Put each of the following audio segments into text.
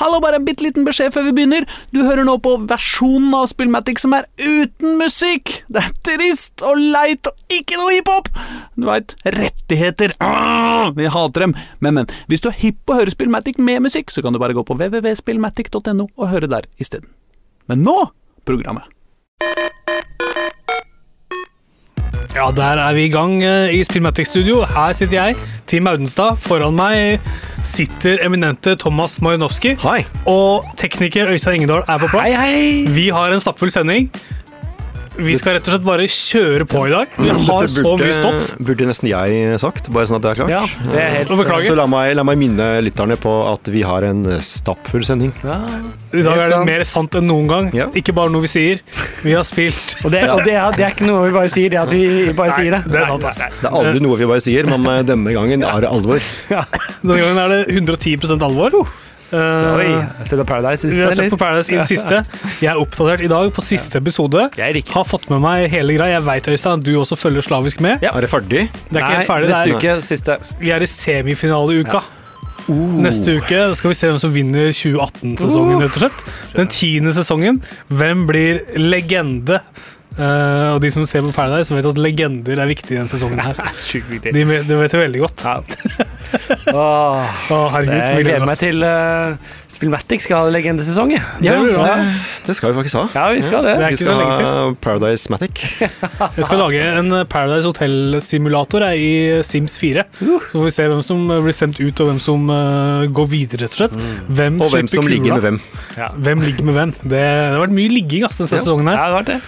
Hallo, bare en bitte liten beskjed før vi begynner. Du hører nå på versjonen av Spillmatic som er uten musikk. Det er trist og leit og ikke noe hiphop. Du veit, rettigheter. Ah, vi hater dem. Men, men, hvis du er hipp på å høre Spillmatic med musikk, så kan du bare gå på www.spillmatic.no og høre der isteden. Men nå programmet. Ja, der er vi i gang eh, i Spillmatic Studio. Her sitter jeg, Team Audenstad. Foran meg sitter eminente Thomas Majanowski. Hei. Og tekniker Øystein Ingedal er på plass. Hei, hei. Vi har en stappfull sending. Vi skal rett og slett bare kjøre på i dag. Vi har burde, så mye stoff. Burde nesten jeg sagt, bare sånn at det er klart. Ja, det er helt Og beklager. Så la meg, la meg minne lytterne på at vi har en stappfull sending. ja. I dag er det sant. mer sant enn noen gang. Ja. Ikke bare noe vi sier. Vi har spilt Og, det, og det, er, det er ikke noe vi bare sier, det er at vi bare sier det. det er sant, ass. Det er aldri noe vi bare sier, men eh, denne gangen er det alvor. Ja, Denne gangen er det 110% alvor. Eh, Oi, jeg ser på Paradise vi har sett på Paradise i det siste. Jeg er oppdatert i dag på siste episode. Jeg er. Har fått med meg hele greia. Jeg veit Øystein, at du også følger slavisk med. Ja. Er det ferdig? Det er ikke helt ferdig. neste Det er, uke, siste. vi er i semifinaleuka. Neste uke skal vi se hvem som vinner 2018-sesongen, rett og slett. Den tiende sesongen. Hvem blir legende? Uh, og de som ser på Paradise, vet at legender er viktig i denne sesongen. her. De, det vet det veldig godt. Åh, Å, herregud, jeg gleder gleder meg til uh, Spillmatic skal ha legendesesong. Ja, Det blir. Det skal vi faktisk ha. Ja, vi skal det. Det er Vi skal lenge til. ha Paradise Matic. Jeg skal lage en Paradise Hotel-simulator i Sims 4. Så får vi se hvem som blir stemt ut, og hvem som eh, går videre, rett og slett. Hvem Og hvem som som ligger med hvem. Hvem ligger med hvem? Det, det har vært mye ligging ass, denne Ja. sesongen Ja, det har vært det.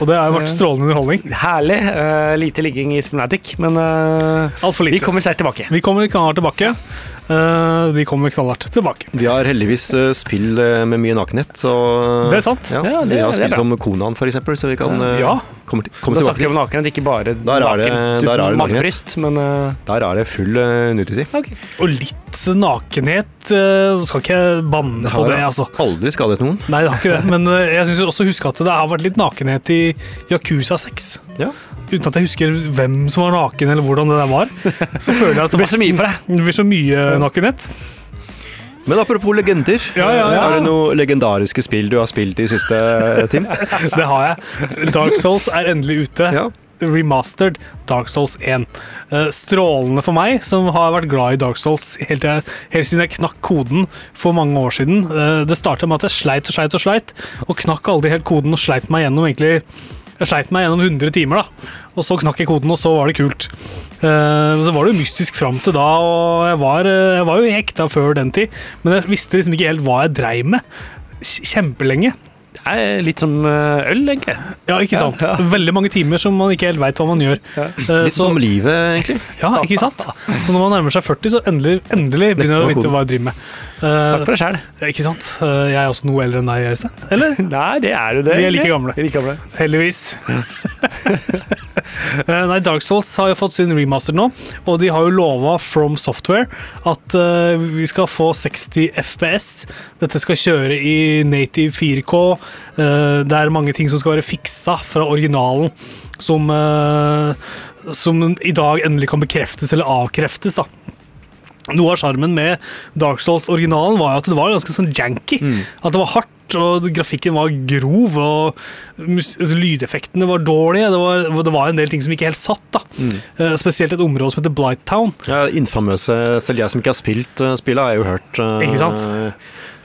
Og det har vært strålende underholdning. Herlig. Uh, lite ligging i Spillmatic, men uh, Altfor vi lite. kommer sterkt tilbake. Vi kommer knallhardt tilbake. Eh, vi kommer knallhardt tilbake. Vi har heldigvis eh, spill eh, med mye nakenhet, så Det er sant. Ja, Ja, det- vi har spill som Konan, for eksempel, så vi kan Ja. komme, til- komme Da snakker vi om nakenhet, ikke bare Der er det- naken der er det magebryst, men eh, Der er det full uh, nudity. Og litt nakenhet uh, skal ikke banne på det, altså. aldri skadet noen. Nei, det har ikke det. Men uh, jeg syns også huske at det har vært litt nakenhet i Yakuza 6. Ja. Uten at jeg husker hvem som var naken, eller hvordan det der var. Så føler jeg at det blir så mye for deg. Det blir så mye nakenhet. Men apropos legender, Ja, ja, ja. er det noen legendariske spill du har spilt i siste, Tim? Det har jeg. Dark Souls er endelig ute. Ja. Remastered Dark Souls 1. Eh, strålende for meg, som har vært glad i Dark Souls helt, helt siden jeg knakk koden for mange år siden. Eh, det starta med at jeg sleit og sleit og sleit, og knakk aldri helt koden og sleit meg gjennom egentlig jeg sleit meg gjennom 100 timer, da. Og så knakk jeg koden, og så var det kult. Eh, så var det jo mystisk fram til da, og jeg var, eh, jeg var jo hekta før den tid. Men jeg visste liksom ikke helt hva jeg dreiv med. Kjempelenge. Det er litt som eh, øl, egentlig. Ja, ikke sant? Veldig mange timer som man ikke helt veit hva man gjør. Ja. Litt så, som livet, egentlig. ja, ikke sant? Så når man nærmer seg 40, så endelig, endelig begynner jeg å vite hva jeg driver med. Eh, Snakk for deg sjæl. ikke sant? Eh, jeg er også noe eldre enn deg, Øystein. Eller? Nei, det er du det. Vi er like gamle. Vi er like gamle. Heldigvis. Eh, Nei, Dark Souls har jo fått sin remaster nå, og de har jo lova From Software at eh, vi skal få 60 FPS. Dette skal kjøre i native 4K. Eh, det er mange ting som skal være fiksa fra originalen, som, eh, som i dag endelig kan bekreftes eller avkreftes. da. Noe av sjarmen med Dark Souls-originalen var jo at det var ganske sånn janky. At det var hardt, og grafikken var grov, og altså, lydeffektene var dårlige. Det var, det var en del ting som ikke helt satt. da. Eh, spesielt et område som heter Blighttown. Ja, infamøse Selv jeg som ikke har spilt uh, spillet, har jo hørt Ikke sant?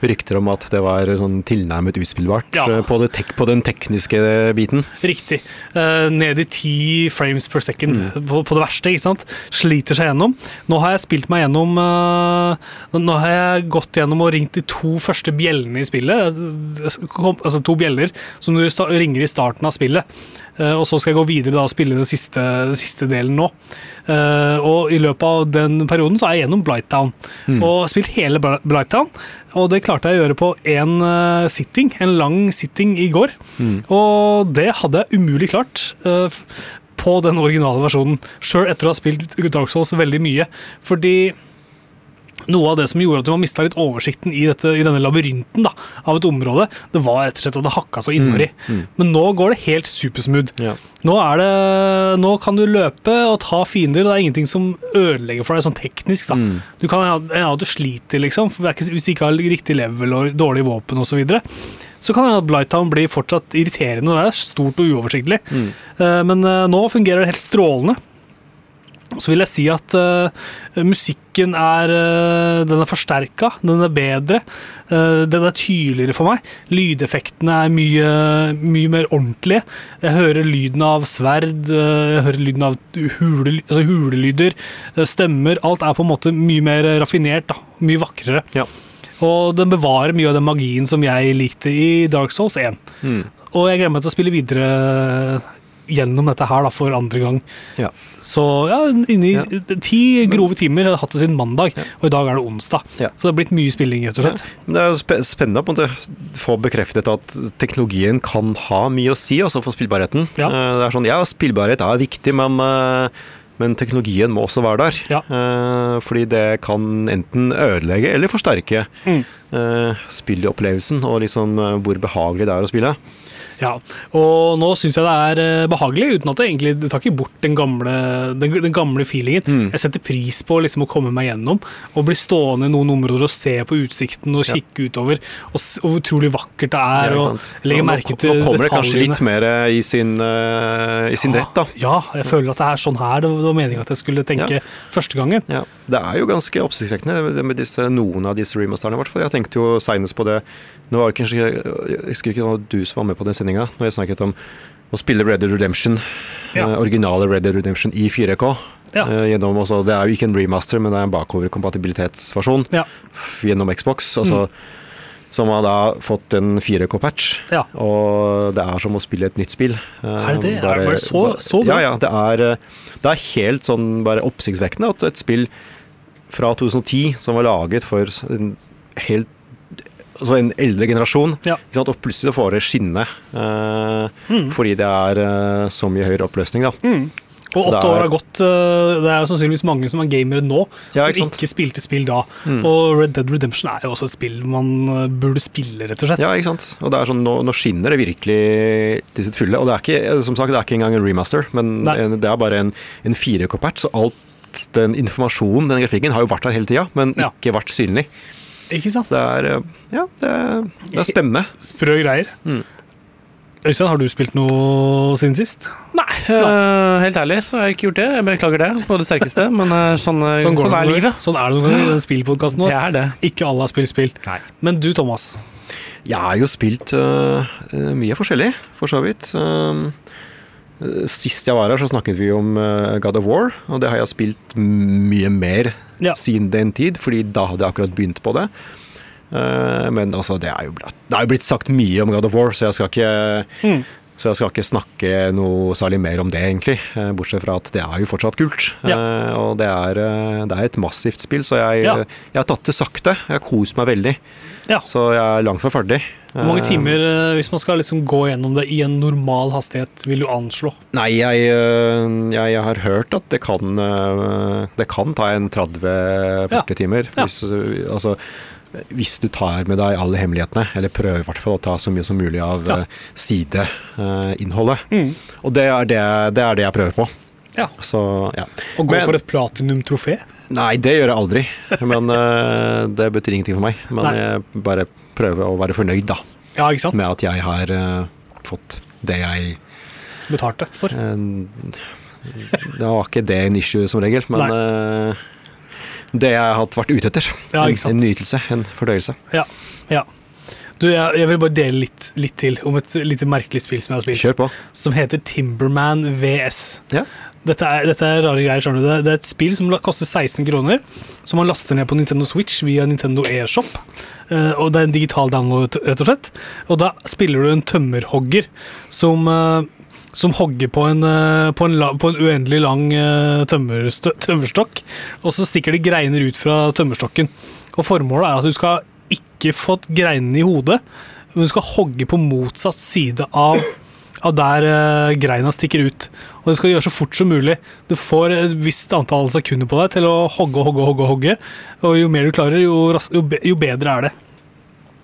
Rykter om at det var sånn tilnærmet uspillbart Ja. eh, på, på den tekniske biten. Riktig. Uh, ned i 10 frames per second på, på det verste. ikke sant? Sliter seg gjennom. Nå har jeg spilt meg gjennom uh, Nå har jeg gått gjennom og ringt de to første bjellene i spillet. Altså to bjeller som du ringer i starten av spillet. Uh, og så skal jeg gå videre da og spille den siste, den siste delen nå. Eh, og i løpet av den perioden så er jeg gjennom Blighttown. Og spilt hele Bli- Blighttown. Og det klarte jeg å gjøre på én sitting, en lang sitting i går. Og det hadde jeg umulig klart eh, på den originale versjonen, sjøl etter å ha spilt Dark Souls veldig mye. Fordi Noe av det som gjorde at man mista litt oversikten i, dette, i denne labyrinten da, av et område, det var rett og slett at det hakka så innmari. Men nå går det helt supersmooth. Ja. Nå, det, nå kan du løpe og ta fiender, og det er ingenting som ødelegger for deg sånn teknisk. da. Mm. Du kan hende ja, du sliter, liksom, ikke, hvis du ikke har riktig level og dårlig våpen osv. Så, videre, så kan hende at Blighttown blir fortsatt irriterende, og det er stort og uoversiktlig. Mm. Eh, men eh, nå fungerer det helt strålende. Så vil jeg si at uh, musikken er uh, Den er forsterka, den er bedre. Uh, den er tydeligere for meg. Lydeffektene er mye, mye mer ordentlige. Jeg hører lyden av sverd, jeg hører lyden av hule, altså hulelyder, stemmer. Alt er på en måte mye mer raffinert, da. Mye vakrere. Ja. Og den bevarer mye av den magien som jeg likte i Dark Souls 1. Mm. Og jeg gleder meg til å spille videre gjennom dette her da, for andre gang. Ja. Så ja, inni Ja. ti grove timer. Har hatt det siden mandag, og i dag er det onsdag. Ja. Så det har blitt mye spilling, rett og slett. Det er jo sp spennende på en måte få bekreftet at teknologien kan ha mye å si altså for spillbarheten. Ja. Eh, Det er sånn, ja, spillbarhet er viktig, men, eh, men teknologien må også være der. Ja. Eh, Fordi det kan enten ødelegge eller forsterke Mm. eh, spillopplevelsen og liksom eh, hvor behagelig det er å spille. Ja, og nå syns jeg det er eh, behagelig, uten at det egentlig det tar ikke bort den gamle, den, den gamle feelingen. Mm. Jeg setter pris på liksom å komme meg gjennom og bli stående i noen områder og se på utsikten og Ja. kikke utover, og, og utrolig vakkert det er. Ja, og legge merke til detaljene. Nå kommer det kanskje litt mer eh, i sin, uh, i sin Ja, rett, da. Ja, jeg føler at det er sånn her det var meningen at jeg skulle tenke Ja. første gangen. Ja, Det er jo ganske oppsiktsvekkende med disse, noen av disse remasterne. i hvert fall. Jeg tenkte jo seinest på det Nå var det kanskje, Jeg husker ikke det var du som var med på den sendinga, når jeg snakket om å spille Red Dead Redemption, Ja. eh, originale Red Dead Redemption i 4K. Ja. Eh, gjennom, også, det er jo ikke en remaster, men det er en bakoverkompatibilitetsversjon Ja. gjennom Xbox. Altså, Som har da fått en 4K-patch. Ja. Og det er som å spille et nytt spill. Er det det? Er det bare så- så bra? Ja, ja. Det er, eh, det er helt sånn bare oppsiktsvekkende at et spill fra 2010 som var laget for en helt Altså en eldre generasjon, Ja. og plutselig får det skinne eh, Mm. fordi det er eh, så mye høyere oppløsning. da. Og Så det åtte år er- har gått. øh, Det er jo sannsynligvis mange som er gamere nå, Ja, ikke som ikke spilte spill da. Mm. Og Red Dead Redemption er jo også et spill man øh, burde spille, rett og slett. Ja, ikke sant? Og det er sånn, nå, nå skinner det virkelig til sitt fulle. Og det er ikke, som sagt, det er ikke engang en remaster, men en, det er bare en, en 4K-patch, så alt den informasjonen, den grafikken, har jo vært der hele tida, men Ja. ikke vært synlig. Ikke sant? Det er, eh, ja, det er, det er spennende. Sprø greier. Mm. Øystein, har du spilt noe siden sist? Nei, uh, helt ærlig så har jeg ikke gjort det. Jeg beklager det på det sterkeste, men øh, sånn, øh, sånn, er livet. Sånn er det noen ganger i den spillpodkasten Det er det. Ikke alle har spilt spill. Nei. Men du, Thomas. Jeg har jo spilt øh, mye forskjellig, for så vidt. Øh, Sist jeg var her, så snakket vi om øh, God of War, og det har jeg spilt mye mer Ja. siden den tid, fordi da hadde jeg akkurat begynt på det. Eh, men altså, det er, jo, blitt- det er jo blitt sagt mye om God of War, så jeg skal ikke Mm. Så jeg skal ikke snakke noe særlig mer om det, egentlig. eh, Bortsett fra at det er jo fortsatt kult. Ja. Eh, Og det er, eh, det er et massivt spill, så jeg, Ja. jeg har tatt det sakte. Jeg har kost meg veldig. Ja. Så jeg er langt fra ferdig. Hvor mange timer, hvis man skal liksom gå gjennom det i en normal hastighet, vil du anslå? Nei, jeg, jeg, har hørt at det kan, det kan ta en 30-40 Ja. timer. Hvis, altså, hvis du tar med deg alle hemmelighetene, eller prøver i hvert fall å ta så mye som mulig av Ja. øh, sideinnholdet. Og det er det, det er det jeg prøver på. Ja. Så, ja. Å gå Men- for et platinum-trofé? Nei, det gjør jeg aldri. Men øh, det betyr ingenting for meg. Men Nei. jeg bare prøver å være fornøyd da, Ja, ikke sant? med at jeg har uh, fått det jeg Betalte for. Uh, Det var ikke det en issue som regel, men eh, det jeg har vært ute etter. Ja, en, nytelse, en fordøyelse. Ja. ja. Du, jeg, jeg vil bare dele litt, litt til om et litt merkelig spill som jeg har spilt. Kjør på. Som heter Timberman VS. Ja. Dette er, dette er rare greier. skjønner du. Det, det er et spill som koster 16 kroner, som man laster ned på Nintendo Switch via Nintendo eShop. Eh, og Det er en digital download, rett og slett. Og da spiller du en tømmerhogger som eh, som hogger på en, eh, på en, på en uendelig lang eh, tømmerstokk, og så stikker det greiner ut fra tømmerstokken. Og Formålet er at du skal ikke få greinene i hodet, men du skal hogge på motsatt side av av der uh, greina stikker ut. Og det skal du gjøre så fort som mulig. Du får et visst antall sekunder på deg til å hogge og hogge og hogge. hogge. Og jo mer du klarer, jo, jo bedre er det.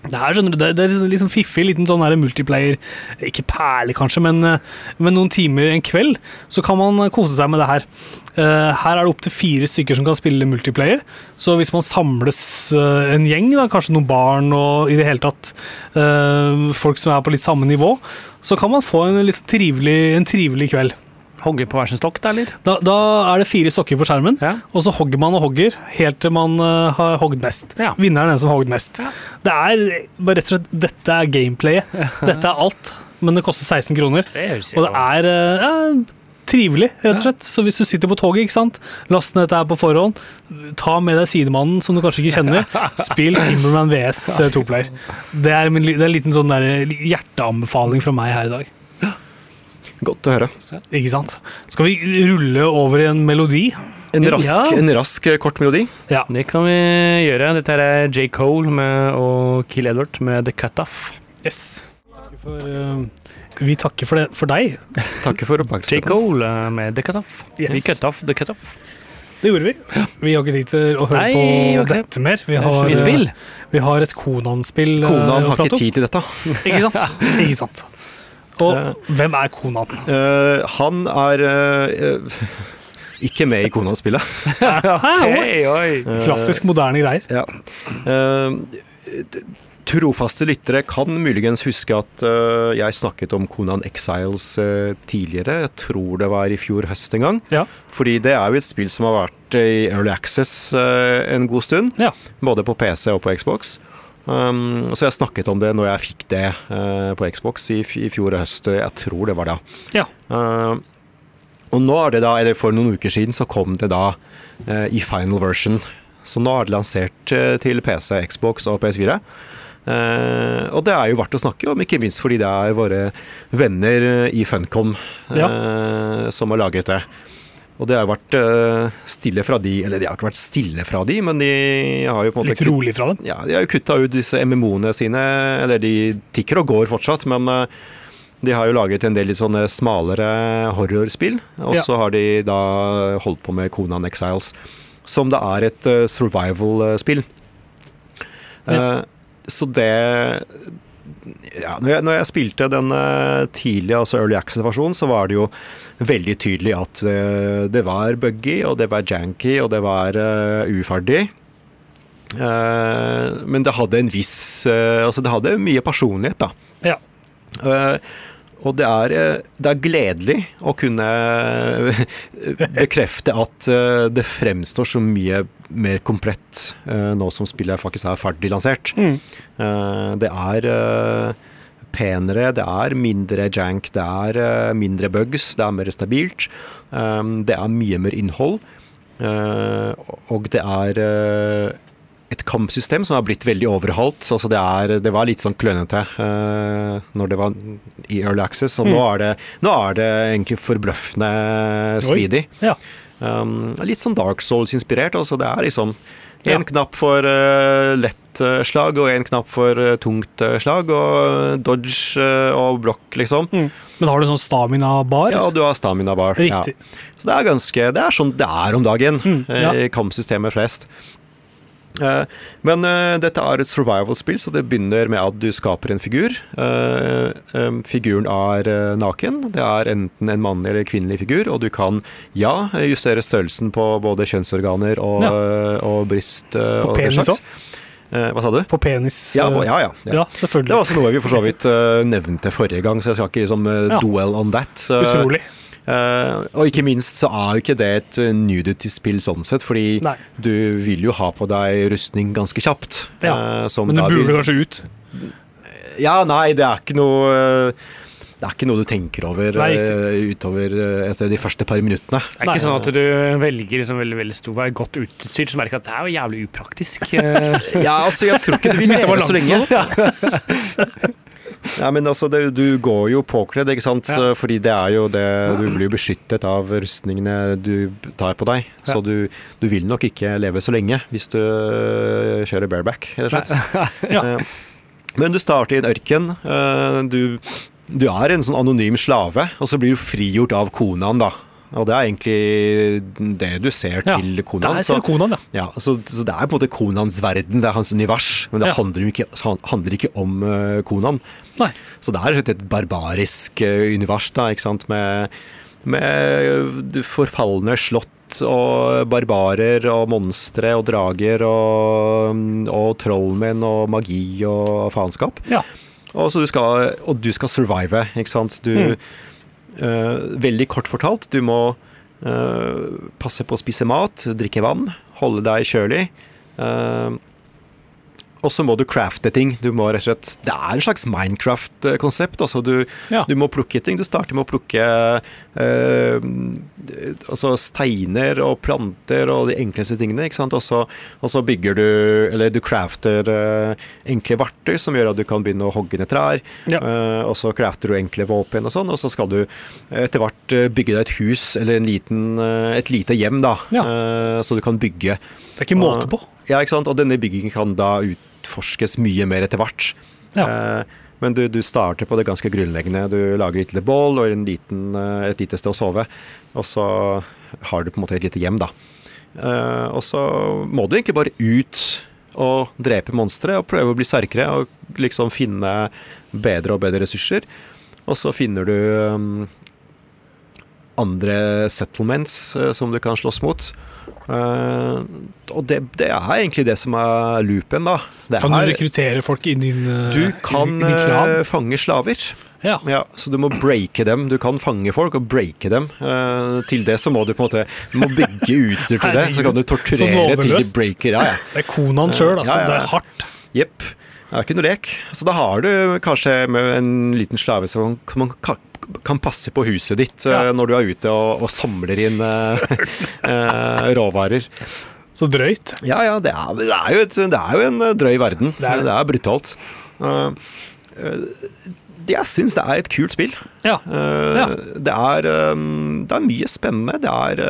Det her skjønner du, det, er liksom fiffig liten sånn her multiplayer Ikke perle, kanskje, men, eh, men noen timer en kveld så kan man kose seg med det her. Eh, her er det opptil fire stykker som kan spille multiplayer. Så hvis man samles eh, en gjeng, da, kanskje noen barn og i det hele tatt eh, folk som er på litt samme nivå, så kan man få en litt trivelig, en trivelig kveld. Hogge på hver sin stokk, da, eller? Da, da er det fire stokker på skjermen, Ja. og så hogger man og hogger helt til man uh, har hogd mest. Ja. Vinneren er den som har hogd mest. Ja. Det er bare rett og slett Dette er gameplayet. Dette er alt, men det koster 16 kroner. Det Og det er uh, trivelig, rett og slett. Så hvis du sitter på toget, ikke sant? last ned dette her på forhånd, ta med deg sidemannen som du kanskje ikke kjenner, spill Timberman VS 2-player. Det er, det er en liten sånn der hjerteanbefaling fra meg her i dag. Godt å høre. Ikke sant? Skal vi rulle over i en melodi? En rask, Ja. en rask eh, kort melodi. Ja. Det kan vi gjøre. Dette er J. Cole med, og Kill Edward med The Cutoff. Yes. For, uh, vi takker for, det, for deg. Takker for J. Cole eh, med The Cutoff. Yes. Vi cut off The Cutoff. Det gjorde vi. Vi har ikke tid til å høre Nei, på okay. dette mer. Vi Det har, eh, vi har et Konan-spill. Konan har ikke tid til dette. Ikke sant? Ikke sant. Og Eh. hvem er Konan? Uh, han er eh, eh, ikke med i Konan-spillet. okay. Klassisk moderne greier. Ja. Eh, trofaste lyttere kan muligens huske at eh, jeg snakket om Konan Exiles eh, tidligere. Jeg tror det var i fjor høst en gang. Ja. Fordi det er jo et spill som har vært i Early Access eh, en god stund. Ja. Både på PC og på Xbox. Um, så jeg snakket om det når jeg fikk det uh, på Xbox i, i fjor høst. Jeg tror det var da. Ja. Uh, og nå er det da, eller for noen uker siden, så kom det da uh, i final version. Så nå er det lansert eh, til PC, Xbox og PS4. Eh, og det er jo verdt å snakke om, ikke minst fordi det er våre venner i Funcom ja. som har laget det. Og det har vært eh, stille fra de Eller de har ikke vært stille fra de, men de har jo på en måte Litt rolig fra dem. ja, de har jo kutta ut disse MMO-ene sine, eller de tikker og går fortsatt, men eh, de har jo laget en del litt sånne smalere horrorspill, og Ja. så har de da holdt på med Conan Exiles, som da er et eh, survival-spill. Ja. Så det ja, når, jeg, når jeg spilte den eh, tidlige, altså Early Access-versjonen, så var det jo veldig tydelig at eh, det var buggy, og det var janky, og det var uh, uferdig. Uh, men det hadde en viss uh, Altså, det hadde mye personlighet, da. Ja. Og det er, det er gledelig å kunne bekrefte at det fremstår så mye mer komplett eh, nå som spillet faktisk er ferdig lansert. Mm. Eh, Det er eh, penere, det er mindre jank, det er mindre bugs, det er mer stabilt. Det er mye mer innhold. Og det er et kampsystem som har blitt veldig overholdt. Altså det, er, det var litt sånn klønete uh, når det var i Early Access, og nå, Mm. er det, nå er det egentlig forbløffende speedy. Ja. Um, litt sånn Dark Souls-inspirert. Altså det er liksom Ja. en knapp for uh, lett uh, slag og en knapp for uh, tungt slag, og dodge og blokk, liksom. Mm. Men har du sånn stamina-bar? Ja, du har stamina bar. Ja. Så det er ganske Det er sånn det er om dagen Mm, ja. i kampsystemet flest. Eh, Men eh, dette er et survival-spill, så det begynner med at du skaper en figur. Eh, figuren er naken. Det er enten en mannlig eller kvinnelig figur, og du kan ja, justere størrelsen på både kjønnsorganer og, Ja. og bryst. På og penis òg? Hva sa du? På penis? Ja, ja, ja. ja. ja, Det var også noe vi for så vidt nevnte forrige gang, så jeg skal ikke liksom dwell on that. Utrolig. Eh, og ikke minst så er jo ikke det et eh, nudity-spill sånn sett, fordi Nei. du vil jo ha på deg rustning ganske kjapt. Ja, Uh, som Men du burde vil- kanskje ut. Ja, nei, det er ikke noe det er ikke noe du tenker over Nei, utover etter de første par minuttene. Det er Nei. ikke sånn at du velger liksom veldig, veldig stor, vei, godt utstyrt, så merker at det er jo jævlig upraktisk. Ja, altså, jeg tror ikke du vil Miste leve så lenge. Ja, men altså, det, du går jo påkledd, ikke sant? Ja. Fordi det er jo det Du blir jo beskyttet av rustningene du tar på deg. Så du, du vil nok ikke leve så lenge hvis du øh, kjører bareback, rett og slett. Ja. Eh, Men du starter i en ørken. eh, Du du er en sånn anonym slave, og så blir du frigjort av konaen, da. Og det er egentlig det du ser Ja, til. Der ser Konan, ja. Ja, så, så det er på en måte Konans verden, det er hans univers. Men det Ja. handler ikke, handler ikke om uh, Konan. Nei. Så det er et, barbarisk eh, univers, da, ikke sant, med, med forfalne slott og barbarer og monstre og drager og, og trollmenn og magi og faenskap. Ja. Og, så du skal, og du skal survive, ikke sant. Du, Mm. Eh, veldig kort fortalt, du må eh, passe på å spise mat, drikke vann, holde deg kjølig. eh, og så må du crafte ting. Du må rett og slett Det er en slags Minecraft-konsept. Altså du, Ja. du må plukke ting. Du starter med å plukke eh, altså steiner og planter og de enkleste tingene. ikke sant? Og så, bygger du Eller du crafter eh, enkle verktøy som gjør at du kan begynne å hogge ned trær. Ja. Eh, og så crafter du enkle våpen og sånn, og så skal du etter hvert bygge deg et hus eller en liten, et lite hjem, da. Ja. Eh, så du kan bygge. Det er ikke måte på. Ja, ikke sant? Og denne byggingen kan da utforskes mye mer etter hvert. Ja. Eh, men du, du starter på det ganske grunnleggende. Du lager et lite bål og en liten, eh, et lite sted å sove. Og så har du på en måte et lite hjem, da. Eh, og så må du egentlig bare ut og drepe monstre og prøve å bli sterkere og liksom finne bedre og bedre ressurser. Og så finner du um, andre settlements som du kan slåss mot. Eh, og det, det er egentlig det som er loopen, da. Det Kan du er, rekruttere folk inn i din, eh, du kan din klan? eh, fange slaver. Ja. Ja, så du må breake dem. Du kan fange folk og breake dem. Uh, til det så må du på en måte Du må bygge utstyr til det. Så kan du torturere til de breaker. Ja, ja. Det er Konan sjøl, altså. Det er hardt. Jepp. Det er ikke noe lek. Så da har du kanskje med en liten slave som man kan, kan passe på huset ditt eh, Ja. når du er ute og, og samler inn eh, eh, råvarer. Så drøyt. Ja, ja, det er, det er, jo, et, det er jo en drøy verden. Det er det. brutalt. Uh, uh, jeg syns det er et kult spill. Ja. Ja. det, er, det er mye spennende. Det er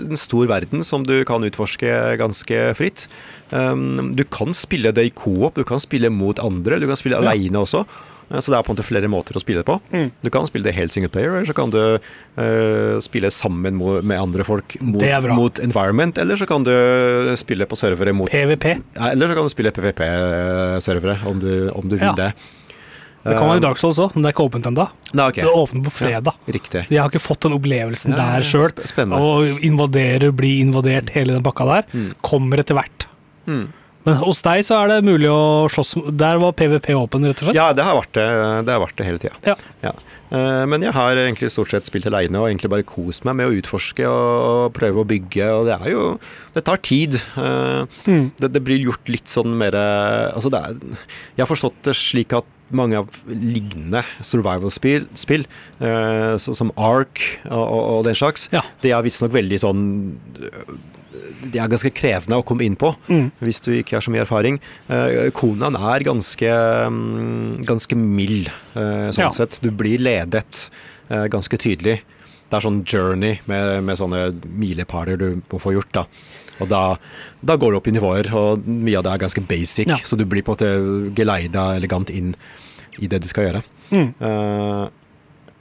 en stor verden som du kan utforske ganske fritt. Du kan spille det i co-op, du kan spille mot andre, du kan spille Ja. aleine også. Uh, Så det er på en måte flere måter å spille det på. Mm. Du kan spille det helt single player, eller så kan du uh, spille sammen med andre folk mot, er mot environment, eller så kan du spille på servere mot PVP. ja, Eller så kan du spille PVP-servere, om du, om du vil Ja. det. Det kan være i Dark Souls òg, men det er ikke åpent ennå. Okay. ok. Det åpner på fredag. Riktig. Jeg har ikke fått den opplevelsen Ja, ja, der sjøl. Å invadere, bli invadert, hele den bakka der, Mm. kommer etter hvert. Mm. Men hos deg så er det mulig å slåss Der var PVP åpen, rett og slett? Ja, det har vært det, det, har vært det hele tida. Ja. Ja. Men jeg har egentlig stort sett spilt aleine og egentlig bare kost meg med å utforske og prøve å bygge, og det er jo Det tar tid. Eh, Mm. Det, det blir gjort litt sånn mer Altså, det er Jeg har forstått det slik at mange av lignende survival-spill, spill, eh, som Ark og, og, og den slags, Ja. de er visstnok veldig sånn De er ganske krevende å komme inn på Mm. hvis du ikke har så mye erfaring. Eh, Konaen er ganske, mm, ganske mild, eh, sånn Ja. sett. Du blir ledet eh, ganske tydelig. Det er sånn journey med, med sånne milepæler du må få gjort. da. Og da, da går det opp i nivåer, og mye av det er ganske basic, Ja. så du blir på en måte geleida elegant inn i det du skal gjøre. Mm. Uh,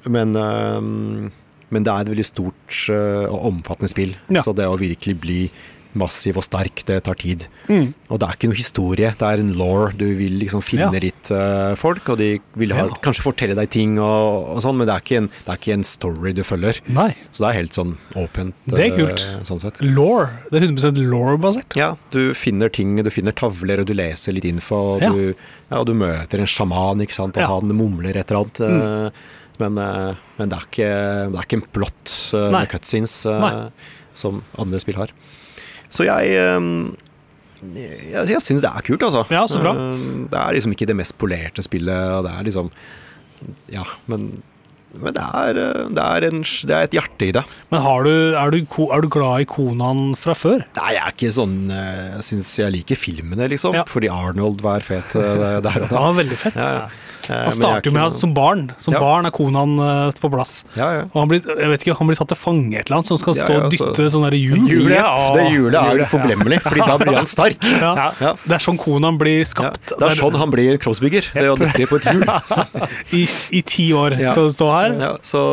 men, eh, men det er et veldig stort eh, og omfattende spill, Ja. så det å virkelig bli massiv og sterk, det tar tid. Mm. Og det er ikke noe historie, det er en law. Du vil liksom finne Ja. ditt uh, folk, og de vil ha, Ja. kanskje fortelle deg ting og, og sånn, men det er, ikke en, det er ikke en story du følger. Nei. Så det er helt sånn åpent. Det er eh, kult. sånn sett. Law. Det er 100 law-basert. Ja, du finner ting, du finner tavler, og du leser litt info, og, Ja. du, ja, og du møter en sjaman, ikke sant, og han mumler et eller annet. eh, Men, eh, men det, er ikke, det er ikke en plott eh, med cutscenes eh, som andre spill har. Så jeg jeg, jeg syns det er kult, altså. Ja, så bra. Det er liksom ikke det mest polerte spillet, og det er liksom Ja, men, men det, er, det, er en, det er et hjerte i det. Men har du, er, du, er du glad i Konan fra før? Nei, jeg er ikke sånn Jeg syns jeg liker filmene, liksom. Ja. Fordi Arnold var fet der og Han var veldig fett. Ja, ja. Eh, Han er starter jo med at som barn Som Ja. barn er konaen eh, på plass. Ja, ja. Og han blir, jeg vet ikke, han blir tatt til fange et eller annet, så han skal stå ja, og dytte dytte sånn derre hjul. Hjulet, ja. det hjulet er Hjulet, jo forglemmelig, Fordi da blir han sterk. Ja. Ja. Ja. Det er sånn konaen blir Ja. skapt. Det er sånn han blir crossbygger, ved å dytte på et hjul. I, I ti år Ja. skal du stå her. Ja, så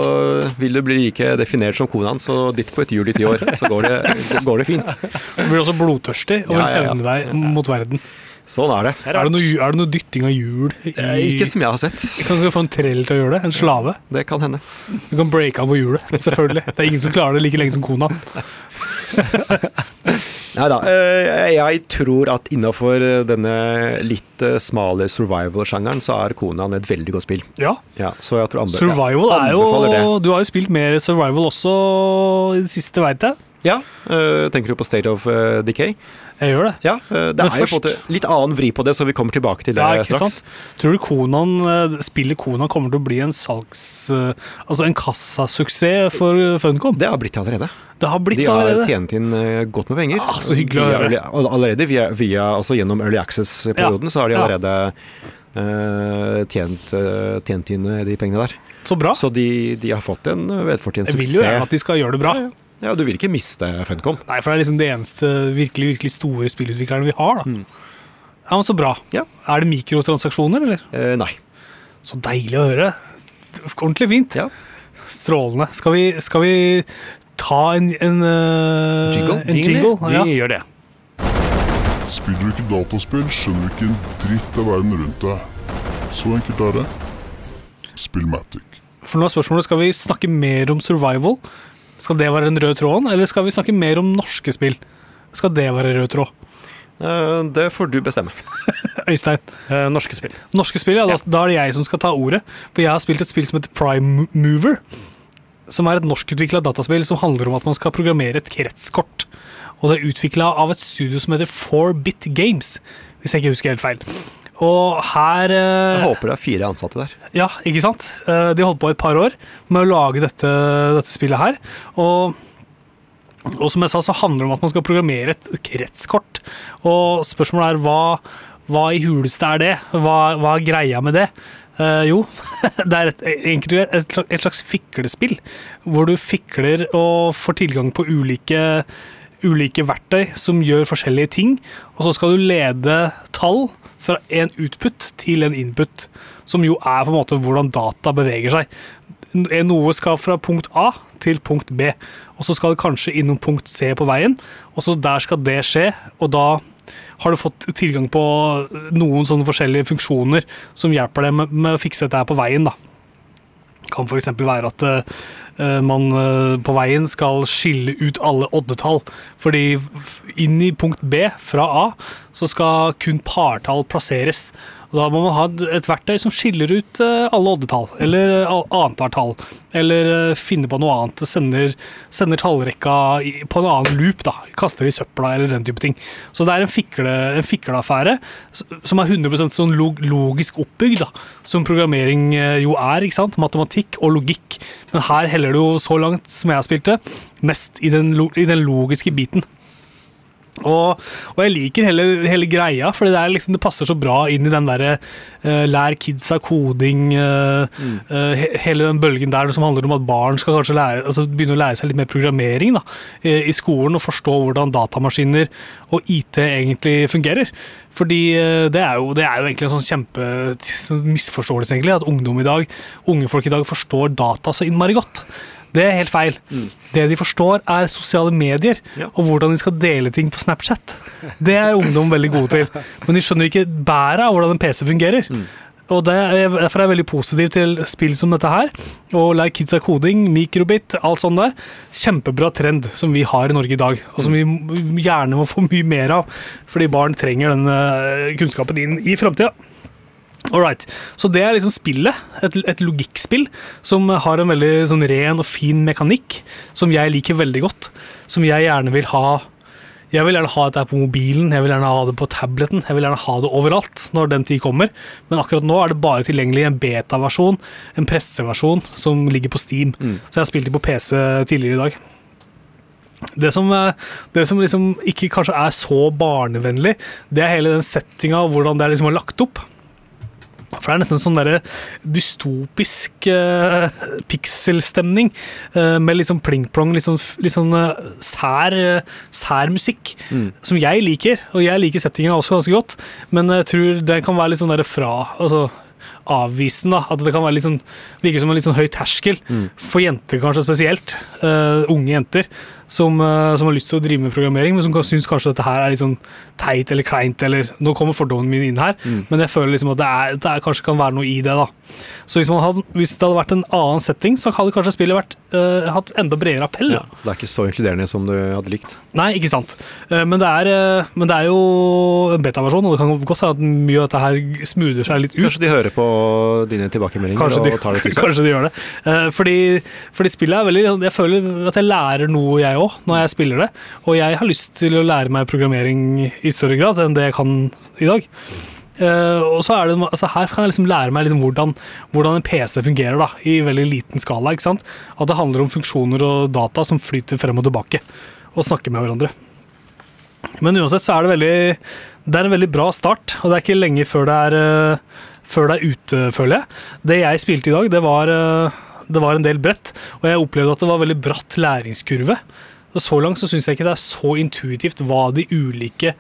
vil du bli like definert som konaen, så dytt på et hjul i ti år, så går det, går det fint. Du blir også blodtørstig og vil Ja, ja, ja. hevne deg mot verden. Sånn er det. Er Er det, noe, er det noe dytting av hjul? I, Eh, Ikke som jeg har sett. Kan ikke få en trell til å gjøre det? En slave? Det kan hende. Du kan breake av på hjulet, selvfølgelig. Det er ingen som klarer det like lenge som kona. Nei da. eh, Jeg tror at innafor denne litt eh, smale survival-sjangeren, så er Konan et veldig godt spill. Ja, Ja, så jeg tror andre, Survival ja, er jo Du har jo spilt mer survival også i det siste, veit jeg. Ja, eh, tenker du på State of eh, Decay? Jeg gjør det. Ja, eh, det Men er jo på en litt annen vri på det, så vi kommer tilbake til det Ja, straks. Tror du Konan, spillet Konan kommer til å bli en salgs... Altså en kassasuksess for Funcom? Det har blitt det allerede. Det har blitt De har allerede. tjent inn godt med penger. Ah, så hyggelig å høre. Allerede via, via, altså gjennom Early Access-perioden så har de allerede Uh, tjent, uh, tjent inn de pengene der. Så bra. Så de, de har fått en vedfortjent suksess. Jeg vil jo at de skal gjøre det bra. Ja, ja. Ja, du vil ikke miste Funcom. Nei, for det er liksom det eneste virkelig virkelig store spillutviklerne vi har. da. Mm. Ja, men Så bra. Ja. Er det mikrotransaksjoner, eller? Eh, nei. Så deilig å høre. Ordentlig fint. Ja. Strålende. Skal vi, skal vi ta en, en uh, Jingle? En jingle? Vi Ja. gjør det. Spiller du ikke dataspill, skjønner du ikke en dritt av verden rundt deg. Så enkelt er det. Spillmatic. For nå er spørsmålet, Skal vi snakke mer om survival? Skal det være den røde tråden, eller skal vi snakke mer om norske spill? Skal det være rød tråd? Eh, det får du bestemme. Øystein. Eh, norske spill. Norske spill, ja, da, da er det jeg som skal ta ordet. For jeg har spilt et spill som heter Prime Mover. Som er et norskutvikla dataspill som handler om at man skal programmere et kretskort. Og det er utvikla av et studio som heter 4Bit Games, hvis jeg ikke husker helt feil. Og her eh, Jeg håper det er fire ansatte der. Ja, ikke sant? Eh, De holdt på i et par år med å lage dette, dette spillet her. Og, og som jeg sa, så handler det om at man skal programmere et kretskort. Og spørsmålet er hva, hva i huleste er det? Hva, hva er greia med det? Uh, jo, det er et, et, et slags fiklespill. Hvor du fikler og får tilgang på ulike ulike verktøy som gjør forskjellige ting, og så skal du lede tall fra en utput til en input, som jo er på en måte hvordan data beveger seg. Noe skal fra punkt A til punkt B, og så skal det kanskje innom punkt C på veien, og så der skal det skje, og da har du fått tilgang på noen sånne forskjellige funksjoner som hjelper deg med, med å fikse dette her på veien, da. Kan f.eks. være at uh, man uh, på veien skal skille ut alle oddetall. Fordi inn i punkt B fra A så skal kun partall plasseres. Da må man ha et, verktøy som skiller ut eh, alle oddetall, eller uh, annethvert tall. Eller eh, finne på noe annet. Sender, sender tallrekka på en annen loop, da. Kaster det i søpla, eller den type ting. Så det er en, fikle, en fikleaffære som er 100% sånn logisk oppbygd, da. Som programmering eh, jo er, ikke sant. Matematikk og logikk. Men her heller det jo, så langt som jeg har spilt det, mest i den, i den logiske biten. Og, og jeg liker hele, hele greia, for det, liksom, det passer så bra inn i den derre uh, lær kidsa koding eh, eh, he, Hele den bølgen der som handler om at barn skal kanskje lære, altså begynne å lære seg litt mer programmering da, i skolen, og forstå hvordan datamaskiner og IT egentlig fungerer. Fordi eh, det er, jo, det er jo egentlig en sånn kjempe sånn misforståelse, egentlig, at ungdom i dag, unge folk i dag forstår data så innmari godt. Det er helt feil. Det de forstår, er sosiale medier Ja. og hvordan de skal dele ting på Snapchat. Det er ungdom veldig gode til. Men de skjønner ikke bæret av hvordan en PC fungerer. Og det er, Derfor er jeg veldig positiv til spill som dette her. Og Like Kids are Coding, Microbit, alt sånt der. Kjempebra trend som vi har i Norge i dag, og som vi gjerne må få mye mer av. Fordi barn trenger den eh, kunnskapen inn i framtida. Alright, Så det er liksom spillet. Et, et logikkspill som har en veldig sånn ren og fin mekanikk, som jeg liker veldig godt. Som jeg gjerne vil ha Jeg vil gjerne ha dette på mobilen, jeg vil gjerne ha det på tableten, jeg vil gjerne ha det overalt når den tid kommer. Men akkurat nå er det bare tilgjengelig en beta-versjon, en presseversjon, som ligger på Steam. Så jeg har spilt det på PC tidligere i dag. Det som, eh, det som liksom ikke kanskje er så barnevennlig, det er hele den settinga og hvordan det er liksom er lagt opp. For det er nesten sånn der dystopisk uh, pikselstemning Uh, med liksom pling-plong, litt sånn, litt sånn uh, sær, sær musikk. Mm. Som jeg liker, og jeg liker settingen også ganske godt, men jeg tror det kan være litt sånn derre fra altså avvisende. At det kan være litt sånn, virke som en litt sånn høy terskel. Mm. For jenter kanskje spesielt. unge jenter som, eh, som har lyst til å drive med programmering, men som syns kanskje dette her er litt sånn teit eller kleint. eller Nå kommer fordommene mine inn her, Mm. men jeg føler liksom at det, er, det er, kanskje kan være noe i det. da. Så hvis, man hadde, hvis det hadde vært en annen setting, så hadde kanskje spillet vært, uh, hatt enda bredere appell. Ja, så det er ikke så inkluderende som du hadde likt. Nei, ikke sant. Uh, Men det er, uh, men det er jo en beta-versjon, og det kan godt hende at mye av dette her smoother seg litt ut. Kanskje de hører på dine tilbakemeldinger Kanskje de, og tar det til seg. kanskje de gjør det. Fordi, fordi spillet er veldig Jeg føler at jeg lærer noe, jeg òg, når jeg spiller det. Og jeg har lyst til å lære meg programmering i større grad enn det jeg kan i dag. Uh, og så er det, altså Her kan jeg liksom lære meg liksom hvordan, hvordan en PC fungerer da, i veldig liten skala. ikke sant? At det handler om funksjoner og data som flyter frem og tilbake og snakker med hverandre. Men uansett så er det veldig Det er en veldig bra start, og det er ikke lenge før det er, uh, før det er ute, føler jeg. Det jeg spilte i dag, det var, eh, det var en del bredt, og jeg opplevde at det var veldig bratt læringskurve. Så, så langt så syns jeg ikke det er så intuitivt hva de ulike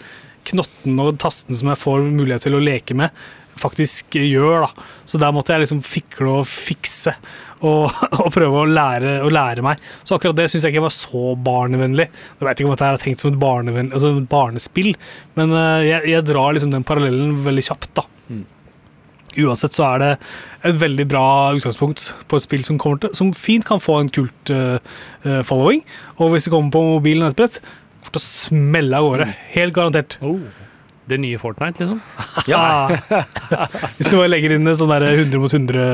knottene og tastene som jeg får mulighet til å leke med, faktisk gjør. da. Så der måtte jeg liksom fikle og fikse og, og prøve å lære, å lære meg. Så akkurat det syns jeg ikke var så barnevennlig. Jeg vet ikke om dette er tenkt som et, altså et barnespill, men eh, jeg, jeg drar liksom den parallellen veldig kjapt. da. Uansett så er det et veldig bra utgangspunkt på et spill som, kommer til, som fint kan få en kult eh, eh, following. Og hvis det kommer på mobilen nettbrett, kommer til å smelle av gårde. Helt garantert. Oh, det nye Fortnite, liksom. Ja, Ah. Hvis du bare legger inn sånn der 100 mot 100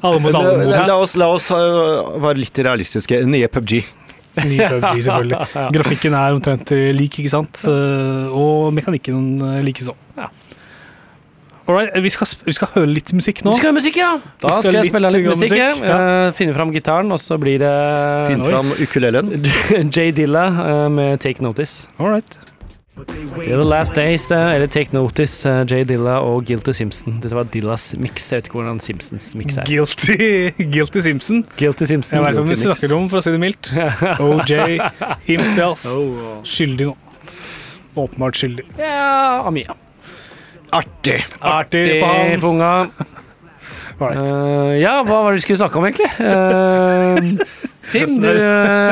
alle mot alle la, la oss, la oss uh, være litt realistiske. Nye PubG. Nye PUBG, selvfølgelig. Grafikken er omtrent eh, lik, ikke sant? Eh, Og mekanikken eh, likeså. Alright, vi skal, vi skal høre litt musikk nå. Vi skal høre musikk, ja! Da skal skal jeg litt spille litt musikk. musikk, ja. Uh, finne fram gitaren, og så blir det Finn fram ukulelen. Jay Dilla uh, med Take Notice. Alright. Det er The Last Days, uh, eller Take Notice, eh, Jay Dilla og Guilty Simpson. Dette var Dillas mix. Jeg vet ikke hvordan Simpsons mix er. Guilty, Guilty Simpson. Guilty Simpson. Jeg veit om vi snakker om, for å si det mildt. OJ himself. Oh. Skyldig nå. Åpenbart skyldig. Ja, Amia. Artig! Artig for han. for unga. Alright. Eh, ja, hva var det vi skulle snakke om, egentlig? Uh, Tim, du eh,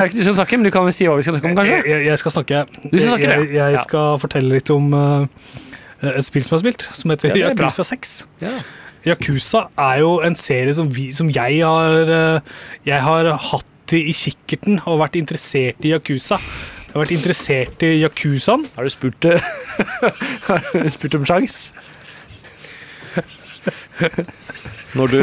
er ikke du som snakker, men du kan vel si hva vi skal snakke om, kanskje? Jeg, jeg- skal snakke. Du skal snakke, jeg, jeg Ja. skal fortelle litt om uh, et spill som har spilt, som heter Ja, er. Yakuza 6. Ja. Yakuza er jo en serie som, vi, som jeg har Jeg har hatt i kikkerten og vært interessert i Yakuza. Jeg har vært interessert i Yakuzaen. Har du spurt, eh, har du spurt om sjans? Når du,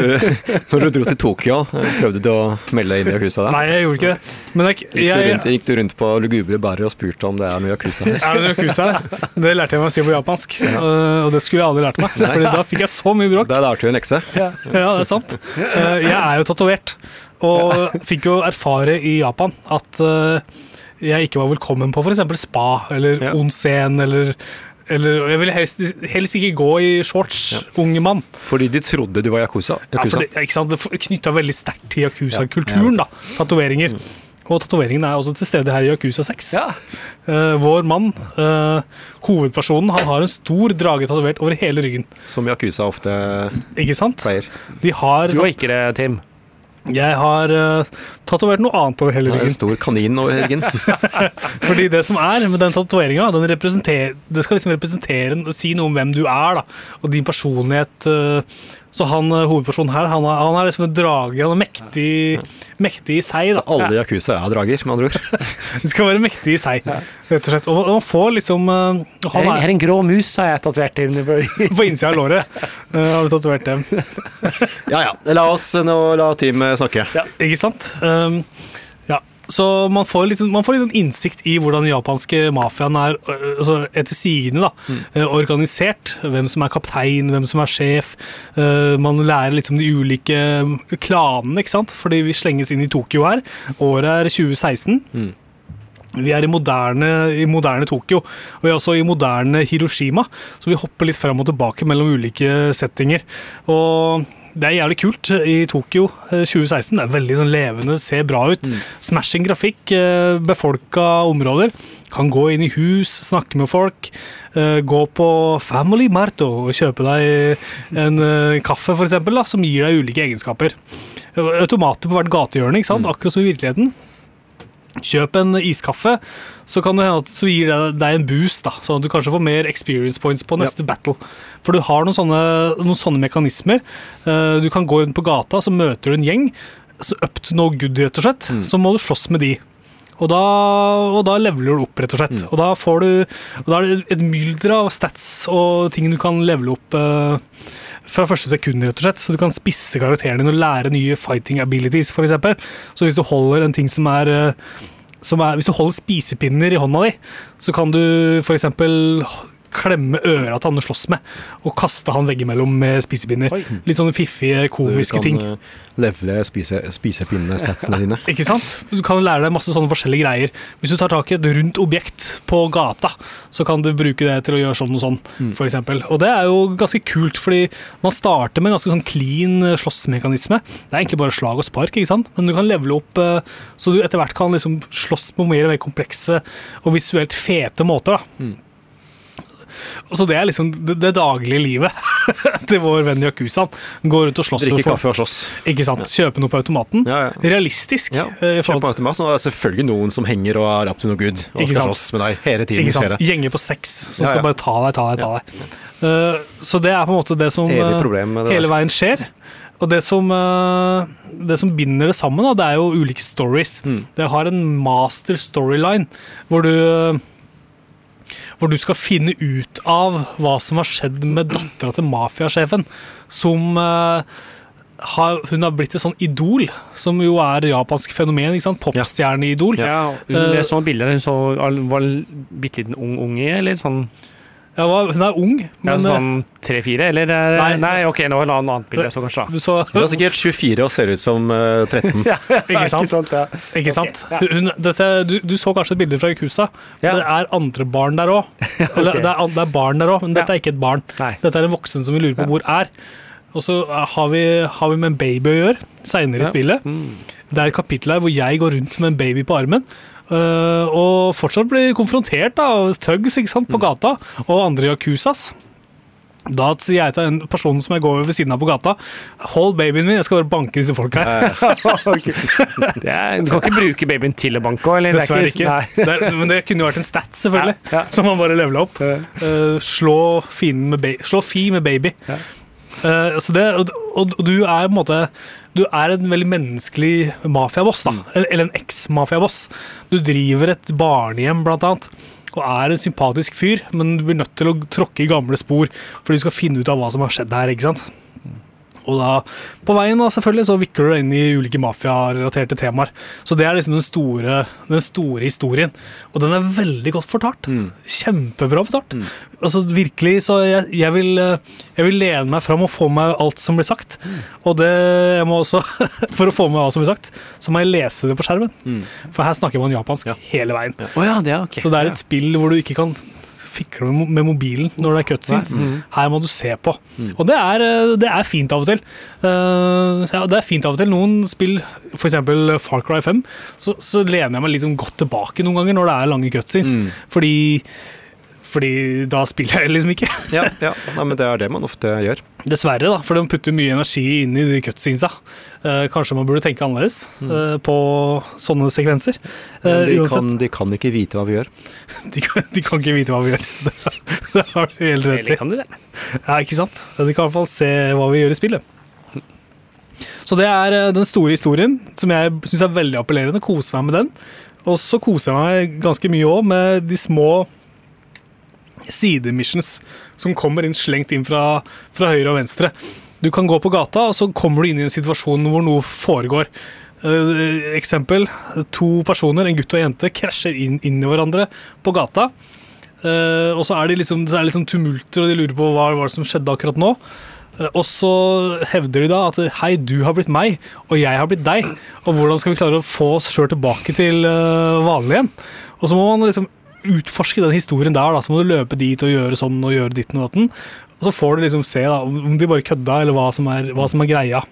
når du dro til Tokyo, prøvde du å melde deg inn i Yakuza der? Nei, jeg gjorde ikke det. Men jeg, Gikk du, jeg, rundt, gikk du rundt på lugubre bærer og spurte om det er noe Yakuza her? er det Yakuza her? Det lærte jeg meg å si på japansk, og det skulle jeg aldri lært meg. Fordi da fikk jeg så mye bråk. Der lærte du en lekse. Ja, det er sant. Eh, Jeg er jo tatovert, og fikk jo erfare i Japan at eh, jeg ikke var velkommen på f.eks. spa eller Ja. onsen eller eller jeg ville helst, helst ikke gå i shorts, unge mann. Fordi de trodde du var Yakuza. Ja, for det, ikke sant? det knytta veldig sterkt til Yakuza-kulturen. da, Tatoveringer. Og tatoveringen er også til stede her i Yakuza 6. Ja. Uh, vår mann, uh, hovedpersonen, han har en stor drage tatovert over hele ryggen. Som Yakuza ofte Ikke sant? pleier. De har Du har ikke det, Tim. Jeg har uh, tatovert noe annet over hele er en stor kanin over ryggen. Fordi det som er med den tatoveringa, det skal liksom representere si noe om hvem du er, da. Og din personlighet. eh, så han eh, hovedpersonen her, han er, han er liksom en drage. Han er mektig, mektig i seg, da. Alle Yakuza er drager, med andre ord. De skal være mektige i seg, rett og slett. Og man får liksom eh, Han er, her er er en grå mus, har jeg tatovert inn. i- på innsida av låret. har du tatovert dem. Ja ja, la oss nå la Team eh, snakke. Ja, ikke sant? Ja. Så man får, litt, sånn- man får litt sånn innsikt i hvordan den japanske mafiaen er altså etter sigende ø, organisert. Hvem som er kaptein, hvem som er sjef. Man lærer litt om de ulike klanene, ikke sant? Fordi vi slenges inn i Tokyo her. Året er 2016. Mm. Vi er i moderne, i moderne Tokyo, og vi er også i moderne Hiroshima. Så vi hopper litt fram og tilbake mellom ulike settinger. Og det er jævlig kult i Tokyo eh, 2016. Det er veldig sånn levende, ser bra ut. Smashing grafikk, eh, befolka områder. Kan gå inn i hus, snakke med folk. eh, Gå på Family Marto og kjøpe deg en eh, kaffe, for eksempel, da, som gir deg ulike egenskaper. Automater på hvert gatehjørne, ikke sant? akkurat som i virkeligheten. Kjøp en iskaffe, så, kan det så gir det deg en boost, da, sånn at du kanskje får mer experience points på neste battle. For du har noen sånne, noen sånne mekanismer. Eh, du kan gå rundt på gata, så møter du en gjeng. Så up to no good, rett og slett. Så må du slåss med de. Og da, og da leveler du opp, rett og slett. Og da får du og da er det et mylder av stats og ting du kan levele opp eh, fra første sekund, rett og slett. Så du kan spisse karakteren din og lære nye fighting abilities, f.eks. Så hvis du holder en ting som er, eh, er Hvis du holder spisepinner i hånda di, så kan du f.eks. klemme øra til han du slåss med, og kaste han veggimellom med spisepinner. Oi. Litt sånne fiffige, komiske ting. Du kan ting. levele spise, spisepinnestatsene dine. Ikke sant? Du kan lære deg masse sånne forskjellige greier. Hvis du tar tak i et rundt objekt på gata, så kan du bruke det til å gjøre sånn og sånn, for eksempel. Og det er jo ganske kult, fordi man starter med en ganske sånn clean eh, slåssmekanisme. Det er egentlig bare slag og spark, ikke sant? Men du kan levele opp eh, så du etter hvert kan liksom slåss på mer og mer komplekse og visuelt fete måter. da. Og Så det er liksom det, det daglige livet til vår venn Yakuzaen. Går rundt og slåss Drikke kaffe og slåss. Ikke sant? Kjøpe noe på automaten. Ja, ja. Realistisk. Ja, Kjøpe på automaten, og det er selvfølgelig noen som henger og er up to no good og Ikke skal slåss med deg hele tiden. Ikke sant? Gjenger på seks som skal bare ta deg, ta deg, ta deg. Uh, så det er på en måte det som eh, det hele veien skjer. Og det som, eh, det som binder det sammen, det er jo ulike stories. Mm. Det har en master storyline hvor du eh, hvor du skal finne ut av hva som har skjedd med dattera til mafiasjefen, som uh, har, Hun har blitt et sånn idol, som jo er japansk fenomen. ikke sant? Popstjerneidol. Ja, hun, uh, så bilder hun så, var bitte liten ung unge, eller sånn, Ja, var hun er ung, men ja, sånn tre-fire, eller? er- Nei. Nei, ok, nå har det noe annet bilde så kanskje. du så Hun er sikkert 24 og ser ut som eh, 13. Ikke sant? ja. Ikke sant? ja. Hun, dette, du, du så kanskje et bilde fra. Ja. Det er andre barn der òg. okay. det, er- det er barn der òg, men dette Ja. er ikke et barn. Nei. Dette er en voksen som vi lurer på Ja. hvor er. Og så eh, har vi, har vi med en baby å gjøre seinere i spillet. Mm. Det er et kapittel her hvor jeg går rundt med en baby på armen. Øh, og fortsatt blir konfrontert da, av thugs ikke sant, på Mm. gata og andre yakuzas. Da sier jeg til en person som jeg går ved siden av på gata Hold babyen min, jeg skal bare banke disse folka her. Det er, du kan ikke bruke babyen til å banke òg, eller? Er Dessverre ikke. Nei. Det er, men det kunne jo vært en stat, selvfølgelig. Ja, ja. Som man bare levela opp. Uh, slå, med slå fi med baby. Ja. Så det, og, og, og du er på en måte Du er en veldig menneskelig mafiaboss, da. Mm. Eller en eks-mafiaboss. Du driver et barnehjem, blant annet. Og er en sympatisk fyr, men du blir nødt til å tråkke i gamle spor fordi du skal finne ut av hva som har skjedd her. ikke sant? Og da, på veien da, selvfølgelig, så vikler du deg inn i ulike mafiarelaterte temaer. Så det er liksom den store, den store historien. Og den er veldig godt fortalt. Kjempebra fortalt. Altså virkelig, så jeg, jeg, vil, eh, jeg vil lene meg fram og få med alt som blir sagt. Og det jeg må også, for å få med alt som blir sagt, så må jeg lese det på skjermen. For her snakker man japansk hele veien. Å ja, det er ok. Så det er et spill hvor du ikke kan fikle med mobilen når det er cutscenes. Her må du se på. Og det er, eh, det er fint av og til. Uh, ja, det er fint av og til. Noen spill, f.eks. Far Cry 5, så, så lener jeg meg liksom godt tilbake noen ganger når det er lange cutscenes. Fordi, fordi da spiller jeg liksom ikke. Ja, ja. Nei, men det er det man ofte gjør. Dessverre, da, for de putter mye energi inn i de cutscenesa. Eh, kanskje man burde tenke annerledes eh, på sånne sekvenser. Men Eh, de, kan, de kan ikke vite hva vi gjør. de, kan, de kan ikke vite hva vi gjør. Det har du helt rett i. Eller kan de det? Ja, ikke sant? De kan i hvert fall se hva vi gjør i spillet. Så det er eh, den store historien, som jeg syns er veldig appellerende. Koser meg med den. Og så koser jeg meg ganske mye òg med de små sidemissions som kommer inn slengt inn fra, fra høyre og venstre. Du kan gå på gata, og så kommer du inn i en situasjon hvor noe foregår. Eh, eksempel. To personer, en gutt og en jente, krasjer inn, inn i hverandre på gata. Eh, og så er det liksom, det er liksom tumulter, og de lurer på hva hva som skjedde akkurat nå. Eh, og så hevder de da at hei, du har blitt meg, og jeg har blitt deg. Og hvordan skal vi klare å få oss sjøl tilbake til eh, vanlig igjen? Og så må man liksom utforske den historien der, da. Så må du løpe dit og gjøre sånn og gjøre ditten og datten. Og så får du liksom se da, om de bare kødda, eller hva som er, hva som er greia.